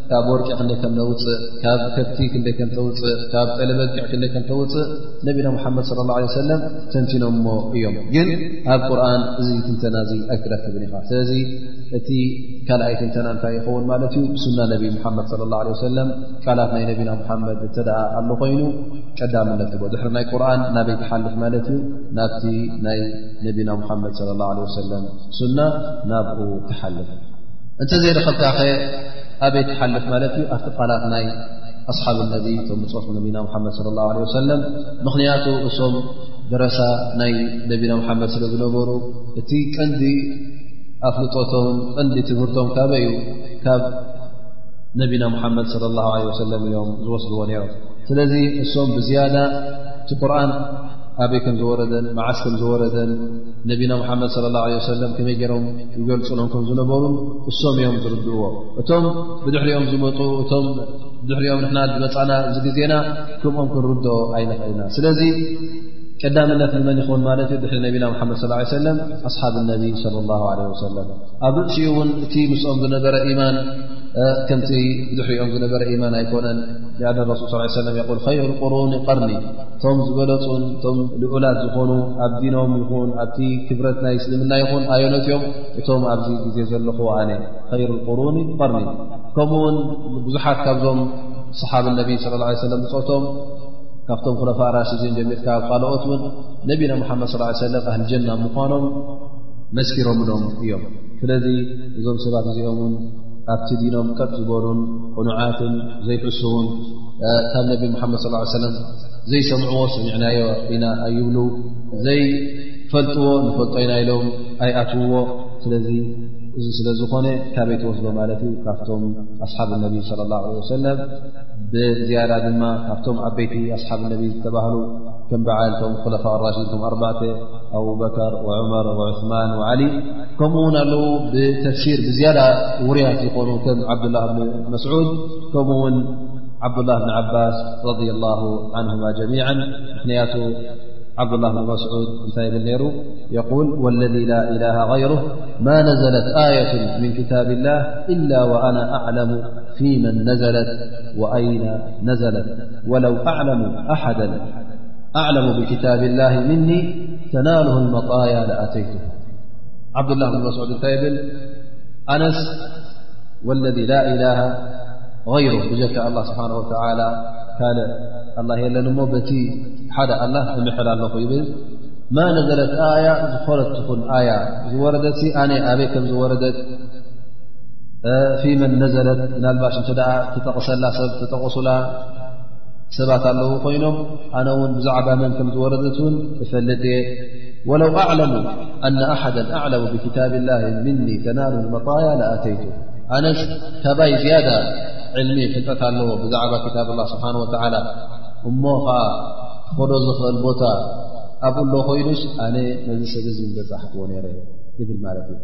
ካብ ወርቂ ክንደይ ከም ነውፅእ ካብ ከብቲ ክንደይ ከም ተውፅእ ካብ ጠለበጊዕ ክንደይ ከም ተውፅእ ነቢና ሙሓመድ ለ ላ ሰለም ተንቲኖሞ እዮም ግን ኣብ ቁርን እዚ ትንተና እዚ ኣይትረክብን ኢኻ ስለዚ እቲ ካልኣይ ትንተና እንታይ ይኸውን ማለት እዩ ብሱና ነቢ ሙሓመድ ለ ላ ለ ሰለም ቃላት ናይ ነቢና ሙሓመድ እተደኣ ኣሎ ኮይኑ ቀዳምነት ዎ ድሕሪ ናይ ቁርን ናበይ ትሓልፍ ማለት እዩ ናብቲ ናይ ነቢና ሙሓመድ ለ ላ ለ ሰለም ሱና ናብኡ ትሓልፍ እንተ ዘይረኸብካኸ ኣበይ ትሓልፍ ማለት እዩ ኣብቲ ቃላት ናይ ኣስሓብ ነቢ እቶም ብፆት ነቢና ሓመድ ለ ላ ለ ወሰለም ምኽንያቱ እሶም ደረሳ ናይ ነቢና ሓመድ ስለ ዝነበሩ እቲ ቀንዲ ኣፍልጦቶም ቀንዲ ትምህርቶም ካበይ እዩ ካብ ነቢና ሓመድ ለ ላ ለ ወሰለም እዮም ዝወስድዎ ነይሮም ስለዚ እሶም ብዝያዳ እቲ ቁርን ኣበይ ከም ዝወረደን መዓስ ከም ዝወረደን ነቢና ሙሓመድ صለ ላه ለ ሰለም ከመይ ገይሮም ይገልፁሎም ከም ዝነበሩን እሶም እዮም ዝርድእዎ እቶም ብድሕሪኦም ዝመጡ እቶም ብድሕሪኦም ንሕና ዝመፃና እዚ ግዜና ክምኦም ክንርድኦ ኣይንኽእልና ስለዚ ቀዳምነት ንመን ይኹን ማለት እዩ ድሕሪ ነቢና ሓመድ ص ሰለም ኣስሓብ ነቢ صለ ላ ለ ወሰለም ኣብ ርእሲኡ እውን እቲ ምስኦም ዝነበረ ኢማን ከምቲ ብድሕሪኦም ዝነበረ ኢማን ኣይኮነን ኣ ረሱል ስ ሰለም የል ኸይሩ ቁሩን ቀርኒ እቶም ዝበለፁን እቶም ልዑላት ዝኾኑ ኣብ ዲኖም ይኹን ኣብቲ ክብረት ናይ እስልምና ይኹን ኣየኖት እዮም እቶም ኣብዚ ግዜ ዘለኹ ኣነ ኸይሩ ቁሩኒ ቐርኒ ከምኡ ውን ብዙሓት ካብዞም ሰሓብ ነቢ ስለ ላ ሰለም ብፆቶም ካብቶም ክለፋ ራሽዲን ጀሚርካ ብ ካልኦት እውን ነቢና ሙሓመድ ስ ሰለም ኣህል ጀና ምዃኖም መስኪሮምሎም እዮም ስለዚ እዞም ሰባት እዚኦም ውን ኣብቲ ዲኖም ቀጥ ዝበሉን ቕኑዓትን ዘይሕስውን ካብ ነቢ ሙሓመድ ስ ሰለም ዘይሰምዕዎ ሰሚዕናዮ ኢና ኣይብሉ ዘይፈልጥዎ ንፈልጦ ኢና ኢሎም ኣይኣትውዎ ስለዚ እዚ ስለ ዝኾነ ካበይ ተወስዶ ማለት እዩ ካብቶም ኣስሓብ ነቢ ለ ላ ለ ወሰለም ብዝያዳ ድማ ካብቶም ዓበይቲ ኣስሓብ ነቢ ዝተባህሉ ከም በዓል ቶም ኮለፋ ራሽን ቶም ኣርባዕተ ኣቡበከር ወዑመር ወዑስማን ዓሊ ከምኡ ውን ኣለዉ ብተፍሲር ብዝያዳ ውርያት ዝኾኑ ከም ዓብዱላ ብን መስዑድ ከምኡ ውን ዓبدلላه ن ዓባስ ረض له عنه ጀሚع ንክንያ عبدالله بن مسعود ثايب نيرو يقول والذي لا إله غيره ما نزلت آية من كتاب الله إلا وأنا أعلم فيمن نزلت وأين نزلت ولو أأحاأعلم بكتاب الله مني تناله المطايا لأتيته عبد الله بن مسعود نثاب أنس ወለذ ላ ኢላሃ غይሩ ብጀካ ኣላ ስብሓን ወተላ ካልእ ኣላ የለን እሞ በቲ ሓደ ኣላ እምሕል ኣለኹ ይብል ማ ነዘለት ኣያ ዝኾነት ትኹን ኣያ ዝወረደት ኣነ ኣበይ ከም ዝወረደት ፊ መን ነዘለት ምናልባሽ እንተ ትጠቕሰላ ሰብ ተጠቕሱላ ሰባት ኣለዉ ኮይኖም ኣነ እውን ብዛዕባ መን ከም ዝወረደት እውን እፈልጥ እየ ወለው ኣዕለሙ ኣነ ኣሓደ ኣዕለሙ ብክታብ ላ ምኒ ተናሉ መጣያ ለኣተይቱ ኣነስ ካባይ ዝያዳ ዕልሚ ፍልጠት ኣለዎ ብዛዕባ ክታብ ላ ስብሓን ወተላ እሞ ከዓ ክኸዶ ዝኽእል ቦታ ኣብኡ ሎ ኮይኑስ ኣነ ነዚ ሰብ እዚ በፃሕክዎ ነረ ይብል ማለት እዩ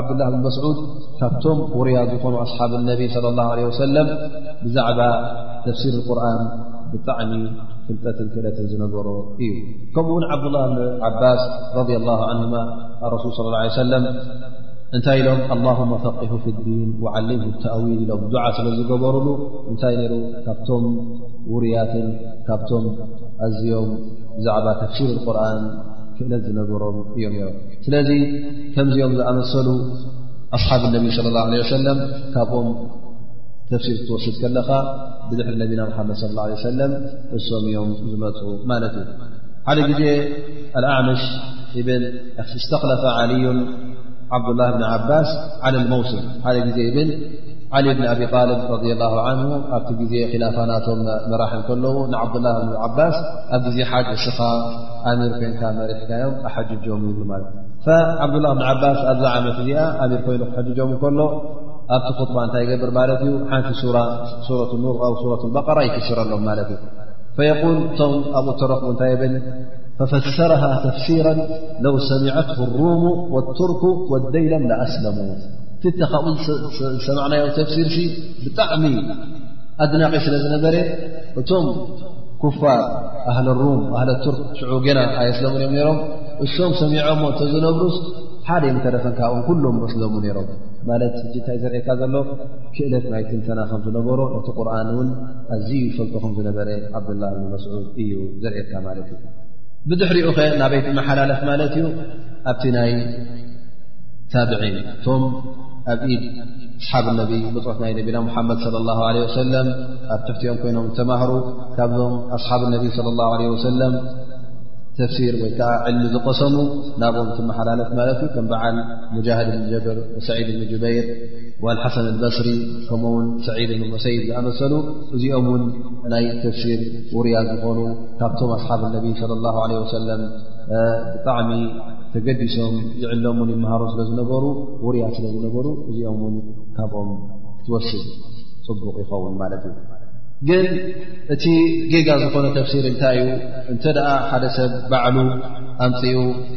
ዓብዱላህ ብን መስዑድ ካብቶም ውርያ ዝኾኑ ኣስሓብ ነቢ ለ ላ ለ ወሰለም ብዛዕባ ተፍሲር ቁርን ብጣዕሚ ፍልጠትን ክእለትን ዝነበሮ እዩ ከምኡ ውን ዓብዱላ ዓባስ ረድ ላ ዓንማ ረሱል ስ ላ ሰለም እንታይ ኢሎም ኣላሁመ ፈቂሁ ፍ ዲን ዓሊምሁ ተእዊል ኢሎም ዱዓ ስለ ዝገበሩሉ እንታይ ነይሩ ካብቶም ውሩያትን ካብቶም ኣዝዮም ብዛዕባ ተፍሲር ቁርን ክእለት ዝነበሮም እዮም ሮም ስለዚ ከምዚኦም ዝኣመሰሉ ኣስሓብ ነቢ ለ ላ ለ ሰለም ካብኦም ተፍሲር ክትወስድ ከለኻ ብድሕሪ ነቢና ሓመድ ለ ሰለም እሶም እዮም ዝመፁ ማለት እዩ ሓደ ግዜ ኣልኣዕምሽ ይብል እስተክለፈ ዓልዩን ዓብዱላህ ብን ዓባስ ዓለ ልመውስም ሓደ ግዜ ይብል ዓሊ ብን ኣብ ጣልብ ረ ላ ዓንሁ ኣብቲ ግዜ ኪላፋናቶም መራሕ ከለዉ ንዓብዱላ ብ ዓባስ ኣብ ግዜ ሓጅ እስኻ ኣሚር ኮንካ መሪሕካዮም ኣሓጅጆም ይብሉ ማለት ዓብዱላ ብን ዓባስ ኣብዛ ዓመት እዚኣ ኣሚር ኮይኑ ክሕጅጆም ከሎ ኣብቲ ክጥባ እንታይ ይገብር ማለት እዩ ሓንቲ ሱራ ሱረት ኑር ኣው ሱረት በቀራ ይፍስረሎም ማለት እዩ ፈየቁል እቶም ኣብኡ ተረኽቡ እንታይ ብል ፈፈሰረሃ ተፍሲራ ለው ሰሚዐት ሩሙ ወቱርኩ ወደይለም ላኣስለሙ ትተ ካብኡ ዝሰማዕናዮ ተፍሲር ሲ ብጣዕሚ ኣድናቂ ስለ ዝነበረ እቶም ኩፋር ኣህለ ሩም ኣህለ ቱርክ ሽዑ ገና ኣየስለሙን እዮም ነሮም እሶም ሰሚዖሞ እተዝነብሩስ ሓደ የምተረፈን ካብኦም ኩሎም መስለሙ ነይሮም ማለት እጅ እንታይ ዘርእካ ዘሎ ክእለት ናይ ትንተና ከም ዝነበሮ ነቲ ቁርን እውን ኣዝዩ ይፈልጦ ከም ዝነበረ ዓብዱላ እብኒ መስዑድ እዩ ዘርእካ ማለት እዩ ብድሕሪኡ ከ ናበይ ትመሓላለፍ ማለት እዩ ኣብቲ ናይ ታብዒን እቶም ኣብ ኢድ ኣስሓብ ነቢ ብፅት ናይ ነቢና ሙሓመድ ለ ላ ለ ወሰለም ኣብ ትሕቲኦም ኮይኖም ዝተማህሩ ካብዞም ኣስሓብ ነቢ ለ ላ ለ ወሰለም ተፍሲር ወይ ከዓ ዕልሚ ዝቀሰሙ ናብኦም ትመሓላለፍ ማለት እዩ ከም በዓል ሙጃህድ ብን ጀብር ሰዒድ ብን ጅበይር ሓሰን ኣልበስሪ ከምኡውን ሰዒድ ንመሰይድ ዝኣመሰሉ እዚኦም ውን ናይ ተፍሲር ውርያ ዝኾኑ ካብቶም ኣስሓብ ነቢ ለ ላ ለ ወሰለም ብጣዕሚ ተገዲሶም ይዕለሙን ይመሃሩ ስለ ዝነበሩ ውርያ ስለ ዝነበሩ እዚኦም ውን ካብኦም ክትወስድ ፅቡቕ ይኸውን ማለት እዩ ግን እቲ ጌጋ ዝኾነ ተፍሲር እንታይ እዩ እንተ ሓደ ሰብ ባዕሉ ኣምፅኡ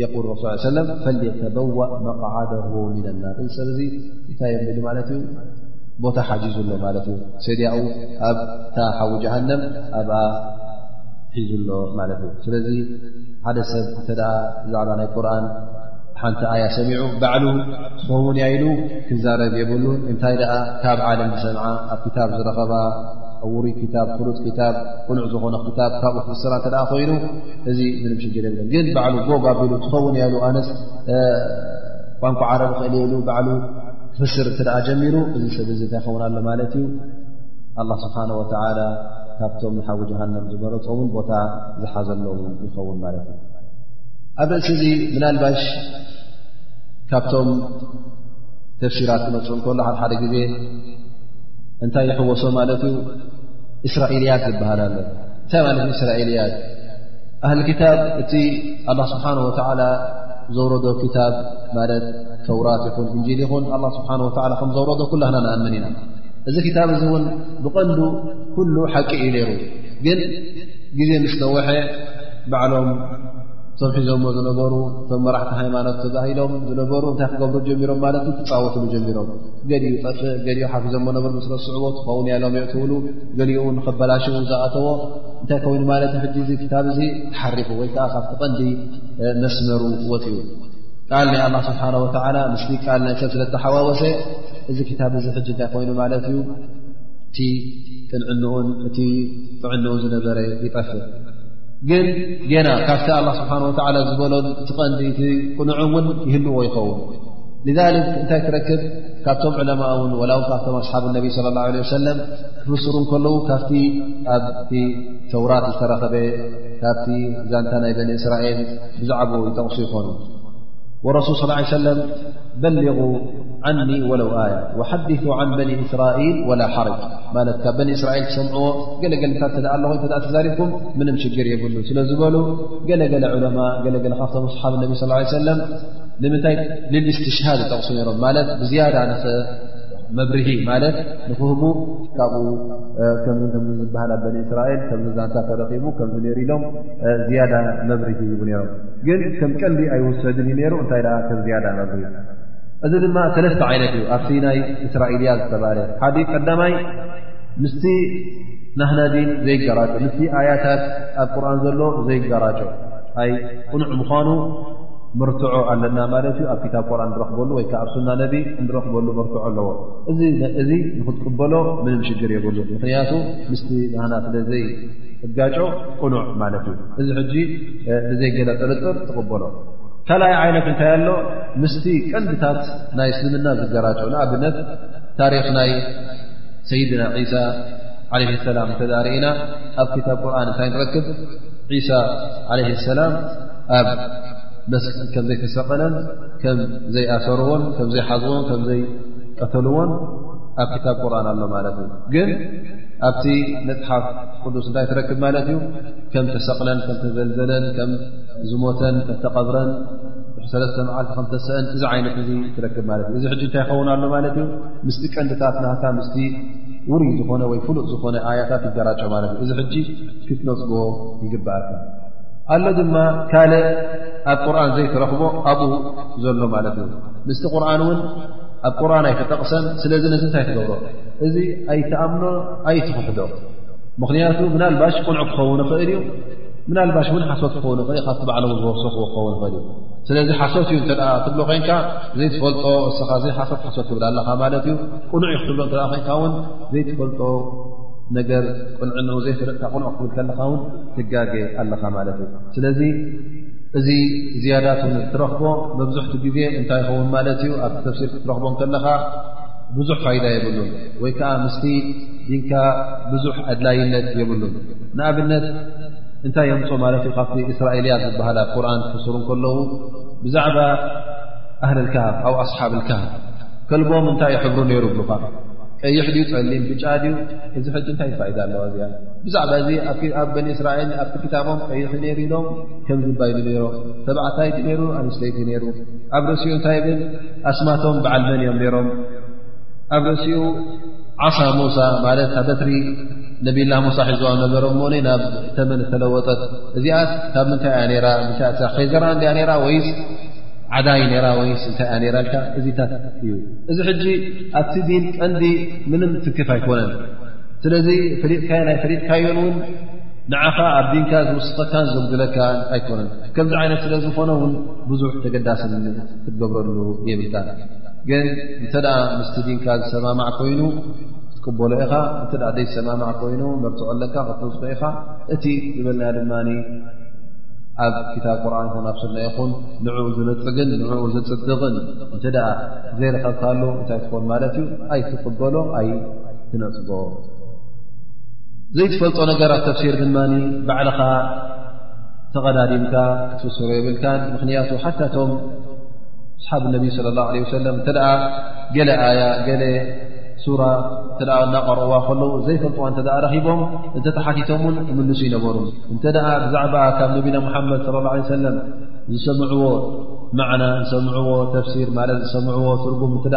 የል ረሱ ሰለ ፈልየተበዋእ መቕዓደ ምና ናር እዚ ሰብ ዚ እንታይ ዮም ሉ ማለት እዩ ቦታ ሓዚዙ ኣሎ ማለት እዩ ሰድያኡ ኣብ እታ ሓዊ ጃሃንም ኣብኣ ሒዙ ኣሎ ማለት እዩ ስለዚ ሓደ ሰብ እተ ብዛዕባ ናይ ቁርን ሓንቲ ኣያ ሰሚዑ ባዕሉ ዝኸውን እያ ኢሉ ክዛረብ የብሉ እንታይ ደኣ ካብ ዓለም ዝሰምዓ ኣብ ክታብ ዝረኸባ ውሩይ ክታብ ፍሉጥ ክታብ ቁኑዕ ዝኾነ ክታብ ካብኡ ክስራ እተ ኮይኑ እዚ ምንም ሽግር የለን ግን ባዕሉ ጎ ኣቢሉ ትኸውን እያሉ ኣነስ ቋንቋ ዓረብ ክእል የሉ ባዕሉ ክፍስር እትኣ ጀሚሩ እዚ ሰብ እዚ እንታይ ኸውን ኣሎ ማለት እዩ ኣላ ስብሓን ወተላ ካብቶም ንሓዊ ጀሃንም ዝመረፆውን ቦታ ዝሓዘለዉ ይኸውን ማለት እዩ ኣብ ርእሲ እዚ ምናልባሽ ካብቶም ተፍሲራት ክመፁ እንከሎ ሓደ ሓደ ግዜ እንታይ ይሕወሶ ማለት እዩ እስራኤልያት ዝበሃል ኣሎ እንታይ ማለት እስራኤልያት ኣህሊ ክታብ እቲ ኣላ ስብሓን ወተላ ዘውረዶ ክታብ ማለት ተውራት ይኹን እንጂል ይኹን ኣላ ስብሓን ወ ከም ዘውረዶ ኩላህና ንኣምን ኢና እዚ ክታብ እዚ እውን ብቐንዱ ኩሉ ሓቂ እዩ ነይሩ ግን ግዜ ምስ ነወሐ ባዕሎም እቶም ሒዞሞ ዝነበሩ እቶም መራሕቲ ሃይማኖት ተባሂሎም ዝነበሩ እንታይ ክገብሩ ጀሚሮም ማለት ዩ ክፃወትሉ ጀሚሮም ገሊኡ ጠፍእ ገሊኡ ሓፊዞሞ ነበር ምስረስዕዎ ትኸውን ያሎም ዮ ትብሉ ገሊኡ ውን ኸበላሽው ዝኣተዎ እንታይ ኮይኑ ማለት ሕ ዚ ክታብ እዚ ተሓሪፉ ወይ ከዓ ካብቲ ቐንዲ መስመሩ ወፅኡ ቃል ናይ ኣላ ስብሓን ወተላ ምስ ቃል ናይ ሰብ ስለተሓዋወሰ እዚ ክታብ እዚ ሕጂ እንታይ ኮይኑ ማለት እዩ እቲ ቅንዕንኡን እቲ ጥዕንኡን ዝነበረ ይጠፍእ ግን ገና ካብቲ ኣላ ስብሓን ወተላ ዝበሎን እቲ ቐንዲ እቲ ቅንዑ እውን ይህልዎ ይኸውን ذ እንታይ ትረክብ ካብቶም ዕለማ ውን ወላ ካብቶም ኣስሓብ ነቢ صለ ه ለ ሰለም ክብስሩ ከለዉ ካብቲ ኣብቲ ተውራት ዝተረኸበ ካብቲ ዛንታ ናይ በኒ እስራኤል ብዛዕባ ይጠቕሱ ይኾኑ ወረሱል ስ ሰለም በሊغ ዓኒ ወለው ኣያ ወሓዲث ዓን በኒ እስራኤል ወላ ሓርጅ ማለት ካብ በኒ እስራኤል ክሰምዕዎ ገለገልታ ተ ኣለኹ እተ ተዛሪብኩም ምንም ሽግር የብሉ ስለ ዝበሉ ገለገለ ዑለማ ገለገለ ካብቶም ኣስሓብ ነቢ ስ ሰለም ንምንታይ ልልእስትሽሃድ ይጠቕሱ ነሮም ማለት ብዝያዳ ንኽ መብርሂ ማለት ንክህቡ ካብኡ ከምዚ ከም ዝበሃል ኣብ በኒ እስራኤል ከምዚ ዛንታ ተረኪቡ ከምዚ ነሩ ኢሎም ዝያዳ መብርሂ ይህቡ ነሮም ግን ከም ቀንዲ ኣይውሰድን እዩ ነሩ እንታይ ደኣ ከም ዝያዳ መብርሂ እዚ ድማ ሰለስተ ዓይነት እዩ ኣብቲ ናይ እስራኤልያ ዝተባሃለ ሓዲ ቀዳማይ ምስቲ ናህናዲን ዘይገራጮ ምስቲ ኣያታት ኣብ ቁርን ዘሎ ዘይገራጮ ኣይ ቕኑዕ ምዃኑ መርትዖ ኣለና ማለት እዩ ኣብ ክታብ ቁርን ንረኽበሉ ወይ ከዓ ኣብ ሱና ነቢ እንረኽበሉ መርትዖ ኣለዎ እዚ እዚ ንክትቅበሎ ምንም ሽግር የብሉ ምክንያቱ ምስቲ ናህና ስለዘይ እጋጮ ቁኑዕ ማለት እዩ እዚ ሕጂ ብዘይገለ ጥርጥር ትቕበሎ ካልኣይ ዓይነት እንታይ ኣሎ ምስቲ ቀንድታት ናይ እስልምና ዝገራጮ ንኣብነት ታሪክ ናይ ሰይድና ዒሳ ዓለ ሰላም እተዛርኢና ኣብ ክታብ ቁርን እንታይ ንረክብ ዒሳ ዓለ ሰላም ኣብ መስኪ ከም ዘይተሰቐለን ከም ዘይኣሰርዎን ከም ዘይሓዝዎን ከም ዘይቀተልዎን ኣብ ክታብ ቁርን ኣሎ ማለት እዩ ግን ኣብቲ መፅሓፍ ቅዱስ እንታይ ትረክብ ማለት እዩ ከም ተሰቕለን ከም ተዘልዘለን ከም ዝሞተን ከም ተቐብረን ሰለስተ መዓልቲ ከም ተሰአን እዚ ዓይነት እዚ ትረክብ ማለት እዩ እዚ ሕጂ እንታይ ይኸውን ኣሎ ማለት እዩ ምስቲ ቀንድታት ናካ ምስቲ ውር ዝኾነ ወይ ፍሉጥ ዝኾነ ኣያታት ይገራጮ ማለት እዩ እዚ ሕጂ ክትነፅጎ ይግበኣልካ ኣሎ ድማ ካልእ ኣብ ቁርን ዘይትረኽቦ ኣብኡ ዘሎ ማለት እዩ ምስቲ ቁርን እውን ኣብ ቁርን ኣይተጠቕሰን ስለዚ ነዚ እንታይ ትገብሮ እዚ ኣይትኣምኖ ኣይትኽሕዶ ምኽንያቱ ምናልባሽ ቁንዑ ክኸውን ይኽእል እዩ ምናልባሽ እውን ሓሶት ክኸውን ይኽእል ካብቲ ባዕሎም ዝወሰኹ ክኸውን ይኽእል እዩ ስለዚ ሓሶት እዩ እተ ትብሎ ኮንካ ዘይትፈልጦ እስኻ ዘይሓሶት ሓሶት ትብል ኣለኻ ማለት እዩ ቁኑዕ ዩ ክትብሎ እተ ኮንካ እውን ዘይትፈልጦ ነገር ቁንዕንኡ ዘይፈለጥካ ቁኑዕ ክትብል ከለኻ ውን ትጋገ ኣለኻ ማለት እዩ ስለዚ እዚ ዝያዳት ትረኽቦ መብዝሕቲ ግዜ እንታይ ይኸውን ማለት እዩ ኣብቲ ተፍሲር ክትረኽቦ ከለኻ ብዙሕ ፋይዳ የብሉን ወይ ከዓ ምስቲ ድንካ ብዙሕ ኣድላይነት የብሉን ንኣብነት እንታይ የምፆ ማለት እዩ ካብቲ እስራኤልያ ዝበሃላ ቁርን ክፍስሩ ከለዉ ብዛዕባ ኣህል ልካሃብ ኣብ ኣስሓብ ልካሃብ ከልቦም እንታይ ይሕብሩ ነይሩ ብሉካ ቀይሕ ድዩ ፀሊም ብጫ ድዩ እዚ ሕጂ እንታይ ፋይዳ ኣለዋ እዚኣ ብዛዕባ እዚ ኣብ በኒ እስራኤል ኣብቲ ክታቦም ቀይሒ ነይሩ ኢሎም ከም ዝባይ ብ ነሮም ተባዕታይ ነሩ ኣንስተይቲ ነይሩ ኣብ ርእሲኡ እንታይ ብል ኣስማቶም በዓል መን እዮም ነሮም ኣብ ርእሲኡ ዓሳ ሙሳ ማለት ብ በትሪ ነብላ ሙሳ ሒዝዋ ነበረ እሞ ናብ ተመን ዝተለወጠት እዚኣ ካብ ምንታይ እያ ራ ይ ከይዘራ እያ ነራ ወይስ ዓዳይ ነራ ወይስ እንታይ እያ ነራ ልካ እዚታት እዩ እዚ ሕጂ ኣብቲ ዲን ቀንዲ ምንም ትክፍ ኣይኮነን ስለዚ ፈሊጥካዮ ናይ ፈሊጥካዮን እውን ንዓኻ ኣብ ዲንካ ዝውስኸካን ዘጉድለካ ኣይኮነን ከምዚ ዓይነት ስለ ዝኾነ ውን ብዙሕ ተገዳስን ክትገብረሉ የብልካ ግን እንተ ምስቲ ዲንካ ዝሰማማዕ ኮይኑ ክትቅበሎ ኢኻ እተ ዘይሰማማዕ ኮይኑ መርትዖ ኣለካ ክትወስኮ ኢኻ እቲ ዝበልና ድማ ኣብ ክታብ ቁርን ይኹን ኣብ ስና ይኹን ንኡ ዝነፅግን ንኡ ዘፅድቕን እንተ ዘይረኸብካሉ እንታይ ትኾን ማለት እዩ ኣይትቅበሎ ትነፅጎ ዘይትፈልጦ ነገር ኣብ ተፍሲር ድማ ባዕልኻ ተቐዳዲምካ ክትፍስሮ የብልካ ምክንያቱ ሓታ እቶም ኣስሓብ ነቢ ስለ ላሁ ለ ወሰለም እንተ ገለ ኣያ ገለ ሱራ እተ እናቀርዋ ከለዉ ዘይፈልጥዋ እተ ረኪቦም እንተተሓቲቶም ውን እምልሱ ይነበሩ እንተ ብዛዕባ ካብ ነቢና ሙሓመድ ስለ ላ ለ ሰለም ዝሰምዕዎ ማዕና ዝሰምዕዎ ተፍሲር ማለት ዝሰምዕዎ ትርጉም እተ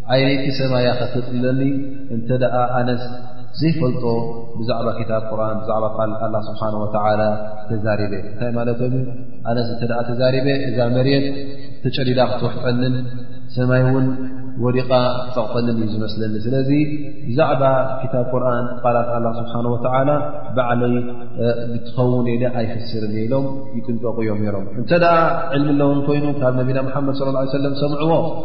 ዓይነይቲ ሰማያ ከትጥለኒ እንተ ደኣ ኣነስ ዘይፈልጦ ብዛዕባ ክታብ ቁርን ብዛዕባ ቃል ኣላ ስብሓን ወተላ ተዛሪበ እንታይ ማለቶም እዩ ኣነስ እንተ ኣ ተዛሪበ እዛ መሬት ተጨዲዳ ክትወሕጠንን ሰማይ እውን ወዲቓ ፀቕጠንን እዩ ዝመስለኒ ስለዚ ብዛዕባ ክታብ ቁርን ቃላት ኣላ ስብሓን ወተላ ባዕለይ ብትኸውን ኢለ ኣይፍስርን እየ ኢሎም ይጥንቀቑ እዮም ነሮም እንተ ዕልሚ ኣለውን ኮይኑ ካብ ነቢና ሓመድ ለ ሰለም ሰምዕዎ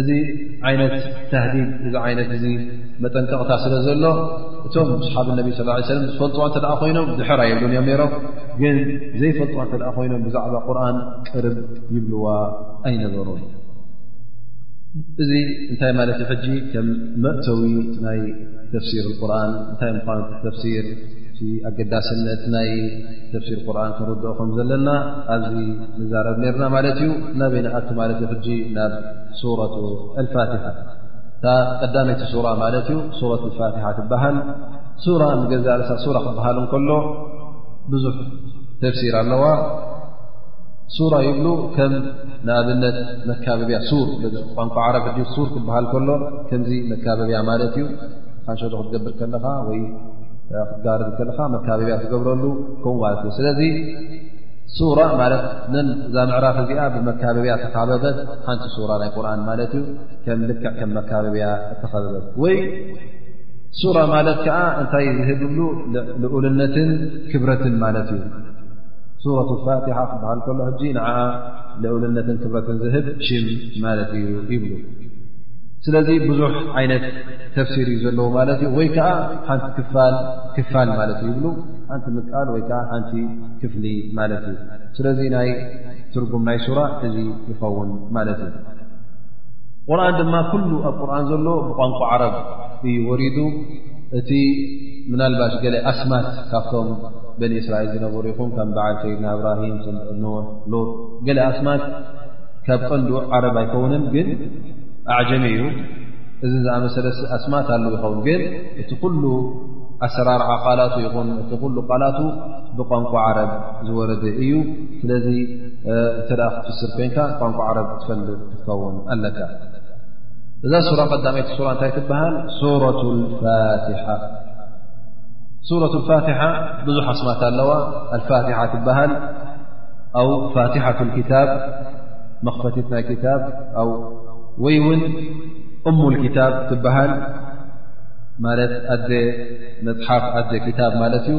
እዚ ዓይነት ታህዲድ እዚ ዓይነት እዚ መጠንቀቕታ ስለ ዘሎ እቶም ስሓብ ነቢ ስ ሰለም ዝፈልጥዋ እተ ኮይኖም ድሕር ኣይብሉን እዮም ነሮም ግን ዘይፈልጥዋ እተ ኮይኖም ብዛዕባ ቁርን ቅርብ ይብልዋ ኣይነበሩን እዚ እንታይ ማለት ዩ ሕጂ ከም መእተዊ ናይ ተፍሲር ቁርን እንታይ ምኳኑ ተፍሲር ኣገዳስነት ናይ ተፍሲር ቁርን ክንርድኦ ከም ዘለና ኣዚ ንዛረብ ነርና ማለት እዩ ናበይ ንኣቲ ማለት እዩ ጂ ናብ ሱረ ኣልፋትሓ እታ ቀዳመይቲ ሱራ ማለት እዩ ሱረ ልፋትሓ ትበሃል ሱራ ንገዛ ርእሳ ሱራ ክበሃል እንከሎ ብዙሕ ተፍሲር ኣለዋ ሱራ ይብሉ ከም ንኣብነት መካበብያ ሱር ቋንቋ ዓረብ ሕ ሱር ክበሃል ከሎ ከምዚ መካበብያ ማለት እዩ ሓንሸዶ ክትገብር ከለኻ ወይ ክትጋርብ ከለኻ መካበብያ ትገብረሉ ከምኡ ማለት እዩ ስለዚ ሱራ ማለት እዛ ምዕራፍ እዚኣ ብመካበብያ ተካበበት ሓንቲ ሱራ ናይ ቁርን ማለት እዩ ከም ልክዕ ከም መካበብያ እተኸበበት ወይ ሱራ ማለት ከዓ እንታይ ዝህብሉ ልኡልነትን ክብረትን ማለት እዩ ሱረት ፋትሓ ክበሃል ከሎ ሕጂ ንዓ ልኡልነትን ክብረትን ዝህብ ሽም ማለት እዩ ይብሉ ስለዚ ብዙሕ ዓይነት ተፍሲር እዩ ዘለዎ ማለት እዩ ወይ ከዓ ሓንቲ ክፋል ክፋል ማለት እዩ ይብሉ ሓንቲ ምቃል ወይከዓ ሓንቲ ክፍሊ ማለት እዩ ስለዚ ናይ ትርጉም ናይ ሱራ እዚ ይኸውን ማለት እዩ ቁርን ድማ ኩሉ ኣብ ቁርን ዘሎ ብቋንቋ ዓረብ እዩ ወሪዱ እቲ ምናልባሽ ገለ ኣስማት ካብቶም በኒ እስራኤል ዝነበሩ ይኹም ከም በዓል ሰይድና እብራሂም ኖ ሎት ገለ ኣስማት ካብ ቀንዱ ዓረብ ኣይከውንን ግን ኣዕጀሚ እዩ እዚ ዝኣመሰለ ኣስማት ኣለ ይኸውን ግን እቲ ኩሉ ኣሰራርዓ ቃላቱ ይኹን እቲ ኩሉ ቃላቱ ብቋንቋ ዓረብ ዝወረደ እዩ ስለዚ እተ ክትፍስር ኮንካ ቋንቋ ዓረብ ክትፈልጥ ክትከውን ኣለካ እዛ ሱራ ቀዳመይቲ ሱራ እንታይ ትበሃል ሱረ ፋትሓ ሱረ ፋትሓ ብዙሕ ኣስማት ኣለዋ ኣልፋትሓ ትበሃል ኣው ፋትሓት ክታብ መኽፈቲት ናይ ክታብ ኣ ወይ እውን እሙ ክታብ ትበሃል ማለት ኣደ መፅሓፍ ኣደ ክታብ ማለት እዩ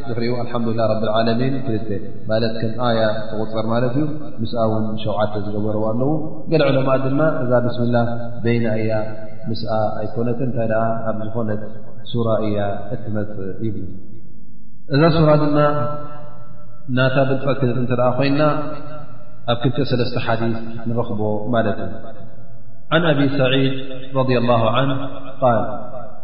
ድሕሪኡ ኣልሓምዱላ ረብዓለሚን ክልተ ማለት ከም ኣያ ተቁፅር ማለት እዩ ምስኣ እውን ሸውዓተ ዝገበረዎ ኣለዉ ገለ ዕለማ ድማ እዛ ብስምላ በይና እያ ምስኣ ኣይኮነት እንታይ ደኣ ኣብ ዝኾነት ሱራ እያ እትመፅእ ይብሉ እዛ ሱራ ድማ ናታ ብልፀት ክልፅ እንተ ደኣ ኮይና ኣብ ክልተ ሰለስተ ሓዲ ንረኽቦ ማለት እዩ ዓን ኣቢ ሰዒድ ረዲ ላሁ ዓን ቃል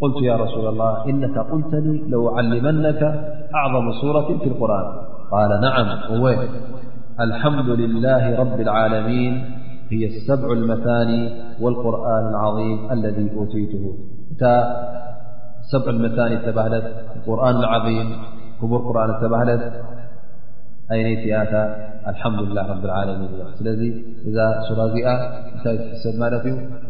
قلت يا رسول الله إنك قلتلي لأعلمنك أعظم صورة في القرآن قال نعم و الحمد لله رب العالمين هي السبع المثاني والقرآن العظيم الذي أوتيته ت سبع المثاني اتبهلث القرآن العظيم كبور قرآن اتبهلث ن الحمدله رب العلمينل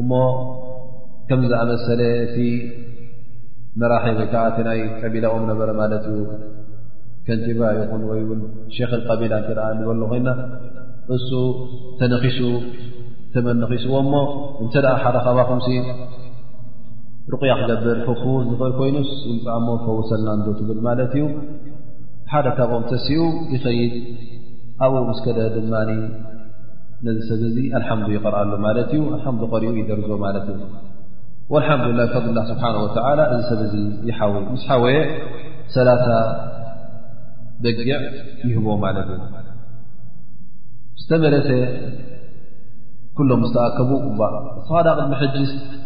እሞ ከም ዝኣመሰለ እቲ መራሒ ወይ ከዓ እቲ ናይ ቀቢላኦም ነበረ ማለት እዩ ከንቲባ ይኹን ወይ ውን ሸክ ቀቢላ እተ ንበሎ ኮይና እሱ ተነኺሱ ተመነኺስዎ እሞ እንተ ሓደ ካባኹም ሩቕያ ክገብር ክፍውስ ዝኽእል ኮይኑስ ውምፃእሞ ፈውሰልና ዶ ትብል ማለት እዩ ሓደ ካብኦም ተሲኡ ይኸይድ ኣብኡ ምስ ከደ ድማ ነዚ ሰብ እዚ ኣልሓምዱ ይቐርኣሉ ማለት እዩ ኣልሓምዱ ቀሪኡ ይደርዞ ማለት እዩ ወልሓምዱላ ፈላ ስብሓ ወላ እዚ ሰብ እዚ ይሓወ ምስ ሓወየ ሰላሳ በጊዕ ይህቦ ማለት እዩ ዝተመለሰ ኩሎም ዝተኣከቡ እባ እስኻዳ ቅድሚ ሕጂ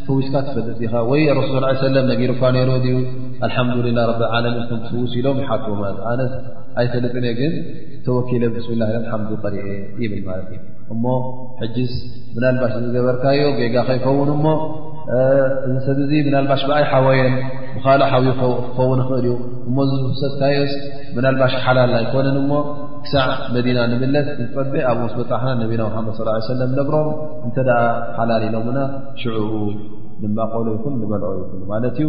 ፈዊስካ ትፈልጥ ዲኻ ወይ ረሱል ስ ሰለም ነጊሩካ ነይሮ ድዩ ኣልሓምዱላ ረብዓለሚን ኩም ትፍውስ ኢሎም ይሓትዎ ማለት ኣነስ ኣይፈልጥን እየ ግን ተወኪለ ብስሚላህ ኢለን ሓምዱ ቀሪኤ ይብል ማለት እዩ እሞ ሕጅስ ምናልባሽ ዝገበርካዮ ጌጋ ከይከውን እሞ እዚ ሰብ እዚ ምናልባሽ ብኣይ ሓወየን ብካልእ ሓው ክኸውን ይኽእል እዩ እሞ ዝሰጥካዮስ ምናልባሽ ሓላል ኣይኮነን እሞ ክሳዕ መዲና ንምለስ ዝፀበ ኣብኡ ምስ በፃሕና ነቢና ሓመድ ስ ሰለም ነብሮም እንተ ሓላል ኢሎምና ሽዑኡ ንማቀሎ ይኹን ንበልኦ ይኹን ማለት እዩ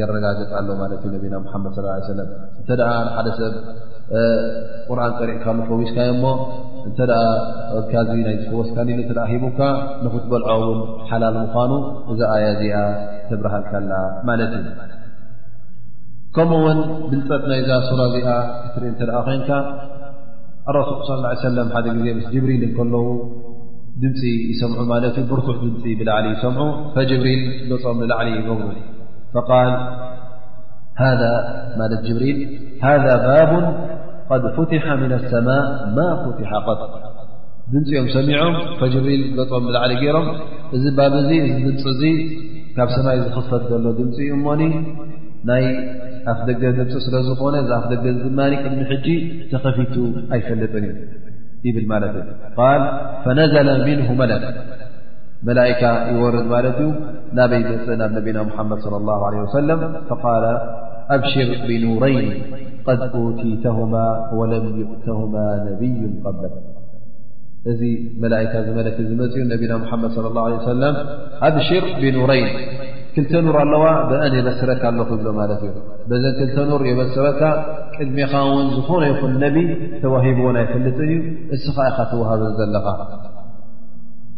የረጋግፅ ኣሎ ማለት እዩ ነቢና ሓመድ ስ ሰለ እተ ሓደ ሰብ ቁርን ቀሪዕካ ፈዊስካዮ እሞ እተ ካዚ ናይ ዝፈወስካ እ ሂቡካ ንክትበልዖ ውን ሓላል ምኳኑ እዛ ኣያ እዚኣ ተብርሃልካላ ማለት እዩ ከምኡ ውን ብልፀት ናይዛ ሱራ እዚኣ ክትርኢ እተ ኮንካ ኣረሱል ስ ሰለ ሓደ ግዜ ምስ ጅብሪል ከለዉ ድምፂ ይሰምዑ ማለት እዩ ብርቱዕ ድምፂ ብላዕሊ ይሰምዑ ፈጅብሪል ገፆም ንላዕሊ ይገብሩ ፈቃል ሃذ ማለት ጅብሪል ሃذ ባብ قድ ፍትሐ ምና ሰማء ማ ፍትሐ ቐጥ ድምፂኦም ሰሚዖም ፈጅብሪል ገፆም ላዕሊ ገይሮም እዚ ባብ እዚ እዚ ድምፂ እዚ ካብ ሰማይ ዝኽፈት ዘሎ ድምፂ እዩ እሞኒ ናይ ኣፍ ደገ ድምፂ ስለ ዝኾነ እዚ ኣፍ ደገ ድማ ቅድሚ ሕጂ ተኸፊቱ ኣይፈልጥን እዩ ይብል ማለት እዩ ቃል ፈነዘለ ምንሁ መለክ መላካ ይወርድ ማለት እዩ ናበይ መፅ ናብ ነቢና ሙሓመድ صለ ላ ለ ወሰለም ፈቃለ ኣብሽር ብኑረይን ቀድ ኡቲተሁማ ወለም ይእተሁማ ነብዩ ቀበል እዚ መላካ ዝመለክ ዝመፅኡ ነቢና ሙሓመድ ለ ላ ሰለም ኣብሽር ብኑረይን ክልተ ኑር ኣለዋ ብአን የበስረካ ኣለኹ ይብሎ ማለት እዩ በዘን ክልተ ኑር የበስረካ ቅድሜኻ ውን ዝኾነ ይኹን ነቢ ተዋሂብዎን ኣይፈልጥን እዩ እስኻ ኢኻ ተዋሃበን ዘለኻ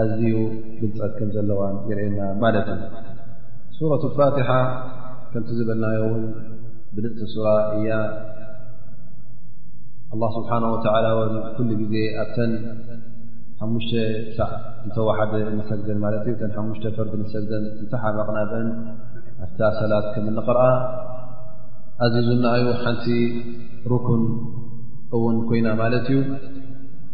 ኣዝዩ ብልፀት ከም ዘለዋን ይርእየና ማለት እዩ ሱረት ፋትሓ ከምቲ ዝበልናዮ ውን ብልፅቲ ሱራ እያ ኣላ ስብሓን ወተላ ን ኩሉ ግዜ ኣብተን ሓሙሽተ ሳዕ እንተወሓደ ንሰግደን ማለት እዩ እተን ሓሙሽተ ፈርዲ ንሰግደን እንተሓመቕና ብን ኣብታ ሰላት ከም እንቕርኣ ኣዚዙናዩ ሓንቲ ሩኩን እውን ኮይና ማለት እዩ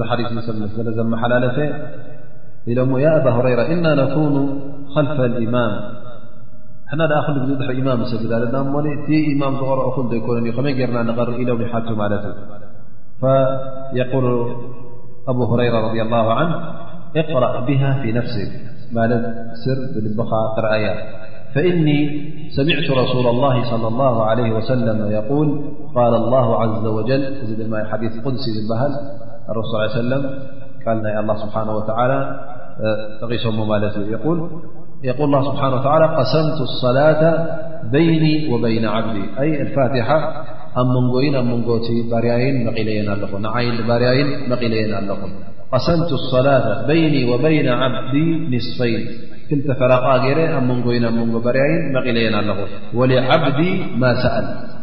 وع محلالي يا أبا هريرة إنا نكون خلف الإمام هنالأخلح إمام س مام رخلا نقرلونت مالت فيقول أبوهريرة رضي الله عنه اقرأ بها في نفسك مالة سر ب قرأيا فإني سمعت رسول الله صلى الله عليه وسلم يقول قال الله عز وجل حديث قدسي فبهل رسو ليه وسلمقالنا الله سبحانه وتعالى التيو يقول الله سبحانه وتعالى قسمت الصلاة بيني وبين عبدي أي الفاتحة مني م بري مقلي م عن بري مقلي قسمت الصلاة بيني وبين عبدي نصفين لت فرق ر مني بري مقلي لم ولعبدي ما سألت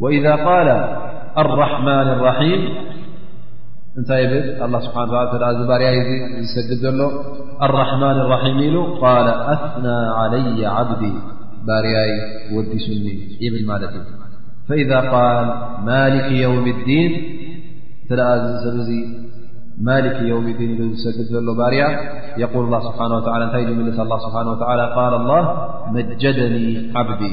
وإذا قال الرحمن الرحيم ن الله سبانى بر سد ل الرحمن الرحيم ل قال أثنى علي عبدي باري ودسني بل فإذا قال الك يوم الين الك يوم الدين د ل بر يقول الله سبحانه ولى الله سبحانه وعلى قال الله مجدني عبدي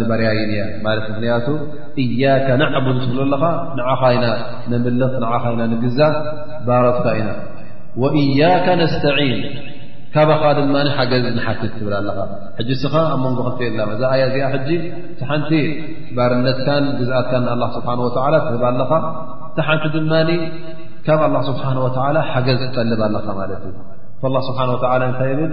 ንበርያይን እያ ማለት ምክንያቱ እያከ ናዕቡድ ትብሎ ኣለኻ ንዓኻ ኢና ነምልኽ ንዓኻ ኢና ንግዛእ ባሮትካ ኢና ወእያከ ነስተዒን ካባኻ ድማ ሓገዝ ንሓትት ትብል ኣለኻ ሕጂ ስኻ ኣብ መንጎ ክልትየ ላ እዛ ኣያ እዚኣ ሕጂ እቲ ሓንቲ ባርነትካን ግዝኣትካን ንኣላ ስብሓን ወተላ ትህብ ኣለኻ እቲ ሓንቲ ድማ ካብ ኣላ ስብሓን ወተላ ሓገዝ ትጠልብ ኣለኻ ማለት እዩ ስብሓን ወላ እንታይ ይብል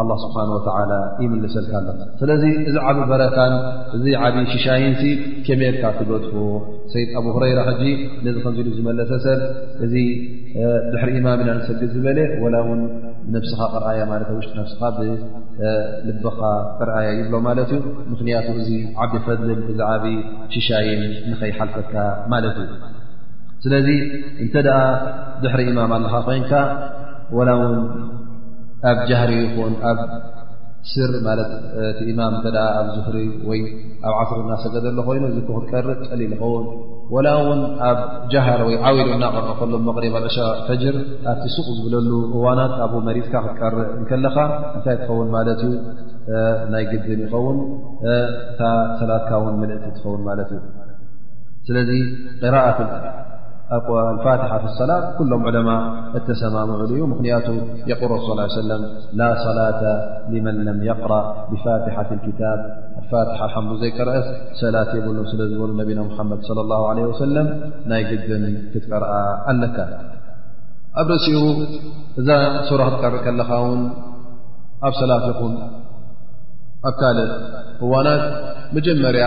ኣላ ስብሓን ወተላ ይምልሰልካ ኣሎ ስለዚ እዚ ዓብ በረካን እዚ ዓብ ሽሻይንሲ ከመየርካ ትገድፉ ሰይድ ኣብ ሁረይራ ሕጂ ነዚ ከምዚ ኢሉ ዝመለሰ ሰብ እዚ ድሕሪ ኢማም ኢና ንሰግድ ዝበለ ወላ እውን ነብስኻ ቅርኣያ ማለት ውሽጢ ነብስኻ ብልብኻ ቅርኣያ ይብሎ ማለት እዩ ምክንያቱ እዚ ዓብ ፈድልን እዚ ዓብ ሽሻይን ንኸይሓልፈካ ማለት እዩ ስለዚ እንተ ድሕሪ ኢማም ኣለኻ ኮይንካ ወላ ውን ኣብ ጃህሪ ይኹን ኣብ ስር ማለት እቲ ኢማም እተ ኣብ ዝኽሪ ወይ ኣብ ዓስር እናሰገደ ኣሎ ኮይኑ እዚ ክትቀርእ ቀሊል ይኸውን ወላ እውን ኣብ ጃሃር ወይ ዓውሉ እናቐር ከሎ መቕሪብ ኣሻ ፈጅር ኣብቲ ሱቕ ዝብለሉ እዋናት ኣብኡ መሪፅካ ክትቀርእ እንከለኻ እንታይ ትኸውን ማለት እዩ ናይ ግድን ይኸውን እታ ሰላትካ እውን ምልእቲ ትኸውን ማለት እዩ ስለዚ ራኣት الفاتحة في الصلاة كلهم علماء اتسمعل ي مክنيت يقول لرصص ا عي وسلم لا صلاة لمن لم يقرأ بفاتحة الكتاب الفاتحة الحمد ዘيكرأس سلاة يبل سل ዝل نبينا محمد صلى الله عليه وسلم ናي جدم كتقرأ الك أب رأس إذ صورة ختقر لኻ ن ኣب صلاة يኹن ل قوانات مجمرያ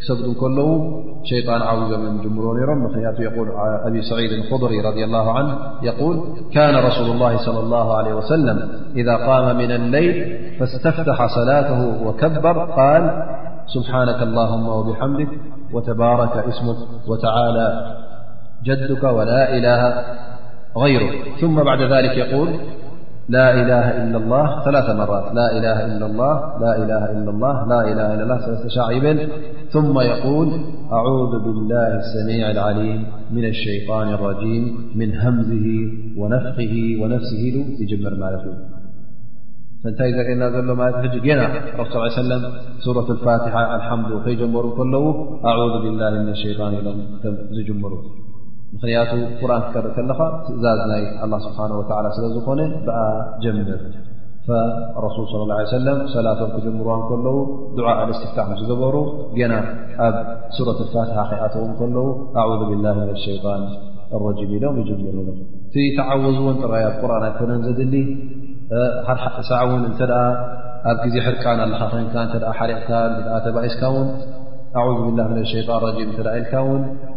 سبد كله شيطان عوبا من جمرونر مخي يقول أبي سعيد الخضري رضي الله عنه يقول كان رسول الله صلى الله عليه وسلم إذا قام من الليل فاستفتح صلاته وكبر قال سبحانك اللهم وبحمدك وتبارك اسمك وتعالى جدك ولا إله غيرك ثم بعد ذلك يقول لا إله إلا الله ثلاث مرات ل إلااللهلا له إلا الل سلشعب ثم يقول أعوذ بالله السميع العليم من الشيطان الرجيم من همزه ونفخه ونفسه يجمرمال رص ل ليه سلم سورة الفاتحة الحمد فيجمركأعوذ بالله من الشيانيمر ምኽንያቱ ቁርን ክትከርእ ከለኻ ትእዛዝ ናይ ኣላ ስብሓን ወላ ስለ ዝኾነ ብኣ ጀምር ረሱል ስለ ላ ሰለም ሰላቶም ክጀምርዋ ከለዉ ድዓ ኣልስትፍታሕ ዝገበሩ ገና ኣብ ሱረት ፋትሓ ከይኣተዎም ከለዉ ኣዑዙ ብላ ን ሸይጣን ረጂም ኢሎም ይጀምሩ ኢሎም እቲ ተዓወዝዎን ጥራይ ኣብ ቁርን ኣይኮነን ዘድሊ ሓሳዕ እውን እተ ኣብ ግዜ ሕርቃን ኣለካ ኮንካ ተ ሓሪቕካ ተባኢስካ ውን ኣዑዙ ብላ ን ሸጣን ረጂም እተ ኢልካ ውን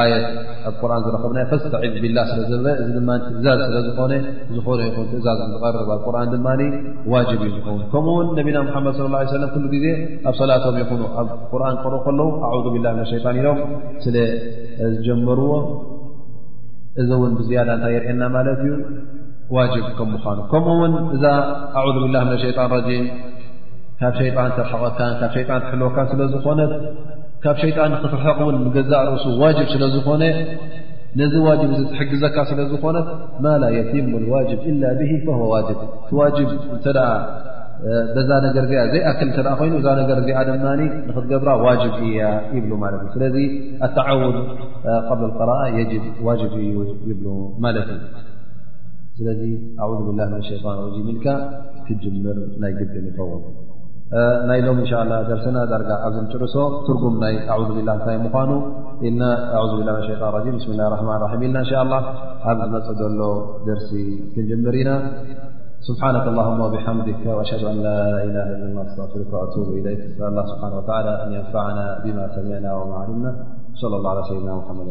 ኣየት ኣብ ቁርን ዝረኸብና ፈስተ ቢላ ስለ ዘ እዚ ድማ ትእዛዝ ስለ ዝኾነ ዝኾነ ይኹን ትእዛዝ ዝቐርብ ኣብ ቁርን ድማ ዋጅብ እዩ ዝኸውን ከምኡ ውን ነቢና ሓመድ ስ ላ ሰለም ኩሉ ግዜ ኣብ ሰላቶም ይኹኑ ኣብ ቁርን ክርኡ ከለዉ ኣዑዙ ቢላ ን ሸይጣን ኢሎም ስለ ዝጀመርዎ እዚ እውን ብዝያዳ እንታይ የርእየና ማለት እዩ ዋጅብ ከም ምዃኑ ከምኡ ውን እዛ ኣዑዙ ቢላ ን ሸይጣን ረጂም ካብ ሸይጣን ተርሓቐካን ካብ ሸይጣን ትሕልወካን ስለ ዝኾነት ካብ ሸይጣን ንክትርሕቕ እውን ንገዛእ ርእሱ ዋጅብ ስለ ዝኾነ ነዚ ዋጅብ እዚ ትሕግዘካ ስለ ዝኾነት ማላ የቲሙ ዋጅብ ኢላ ብ ፈ ዋጅብ እቲ ዋጅብ እንተ በዛ ነገር እዚኣ ዘይኣክል እተ ኮይኑ እዛ ነገር እዚኣ ድማ ንክትገብራ ዋጅብ እያ ይብሉ ማለት እዩ ስለዚ ኣተዓውድ ብ ራ ዋጅብ እዩ ይብሉ ማለት እዩ ስለዚ ኣዙ ብላ ሸጣን ም ኢልካ ክትጅምር ናይ ግድን ይኸውን ናይ ሎም እንሻ ላ ደርስና ዳርጋ ኣብዚ ንጭርሶ ትርጉም ናይ ኣዙ ቢላ እንታይ ምኳኑ ኢልና ኣዙ ቢላ ናይ ሸጣን ራም ብስም ላ ራሕማን ራሒም ኢልና እንሻ ላ ኣብ ዝመፅ ዘሎ ደርሲ ክንጀምር ኢና ስብሓና ላ ብሓምድ ኣሽዱ ኣን ላላ ኣስተፍር ኣቱ ኢለ ላ ስብሓ ንፋና ብማ ሰሚዕና ወማ ዓሊምና ለ ላ ሰይድና ሓመድ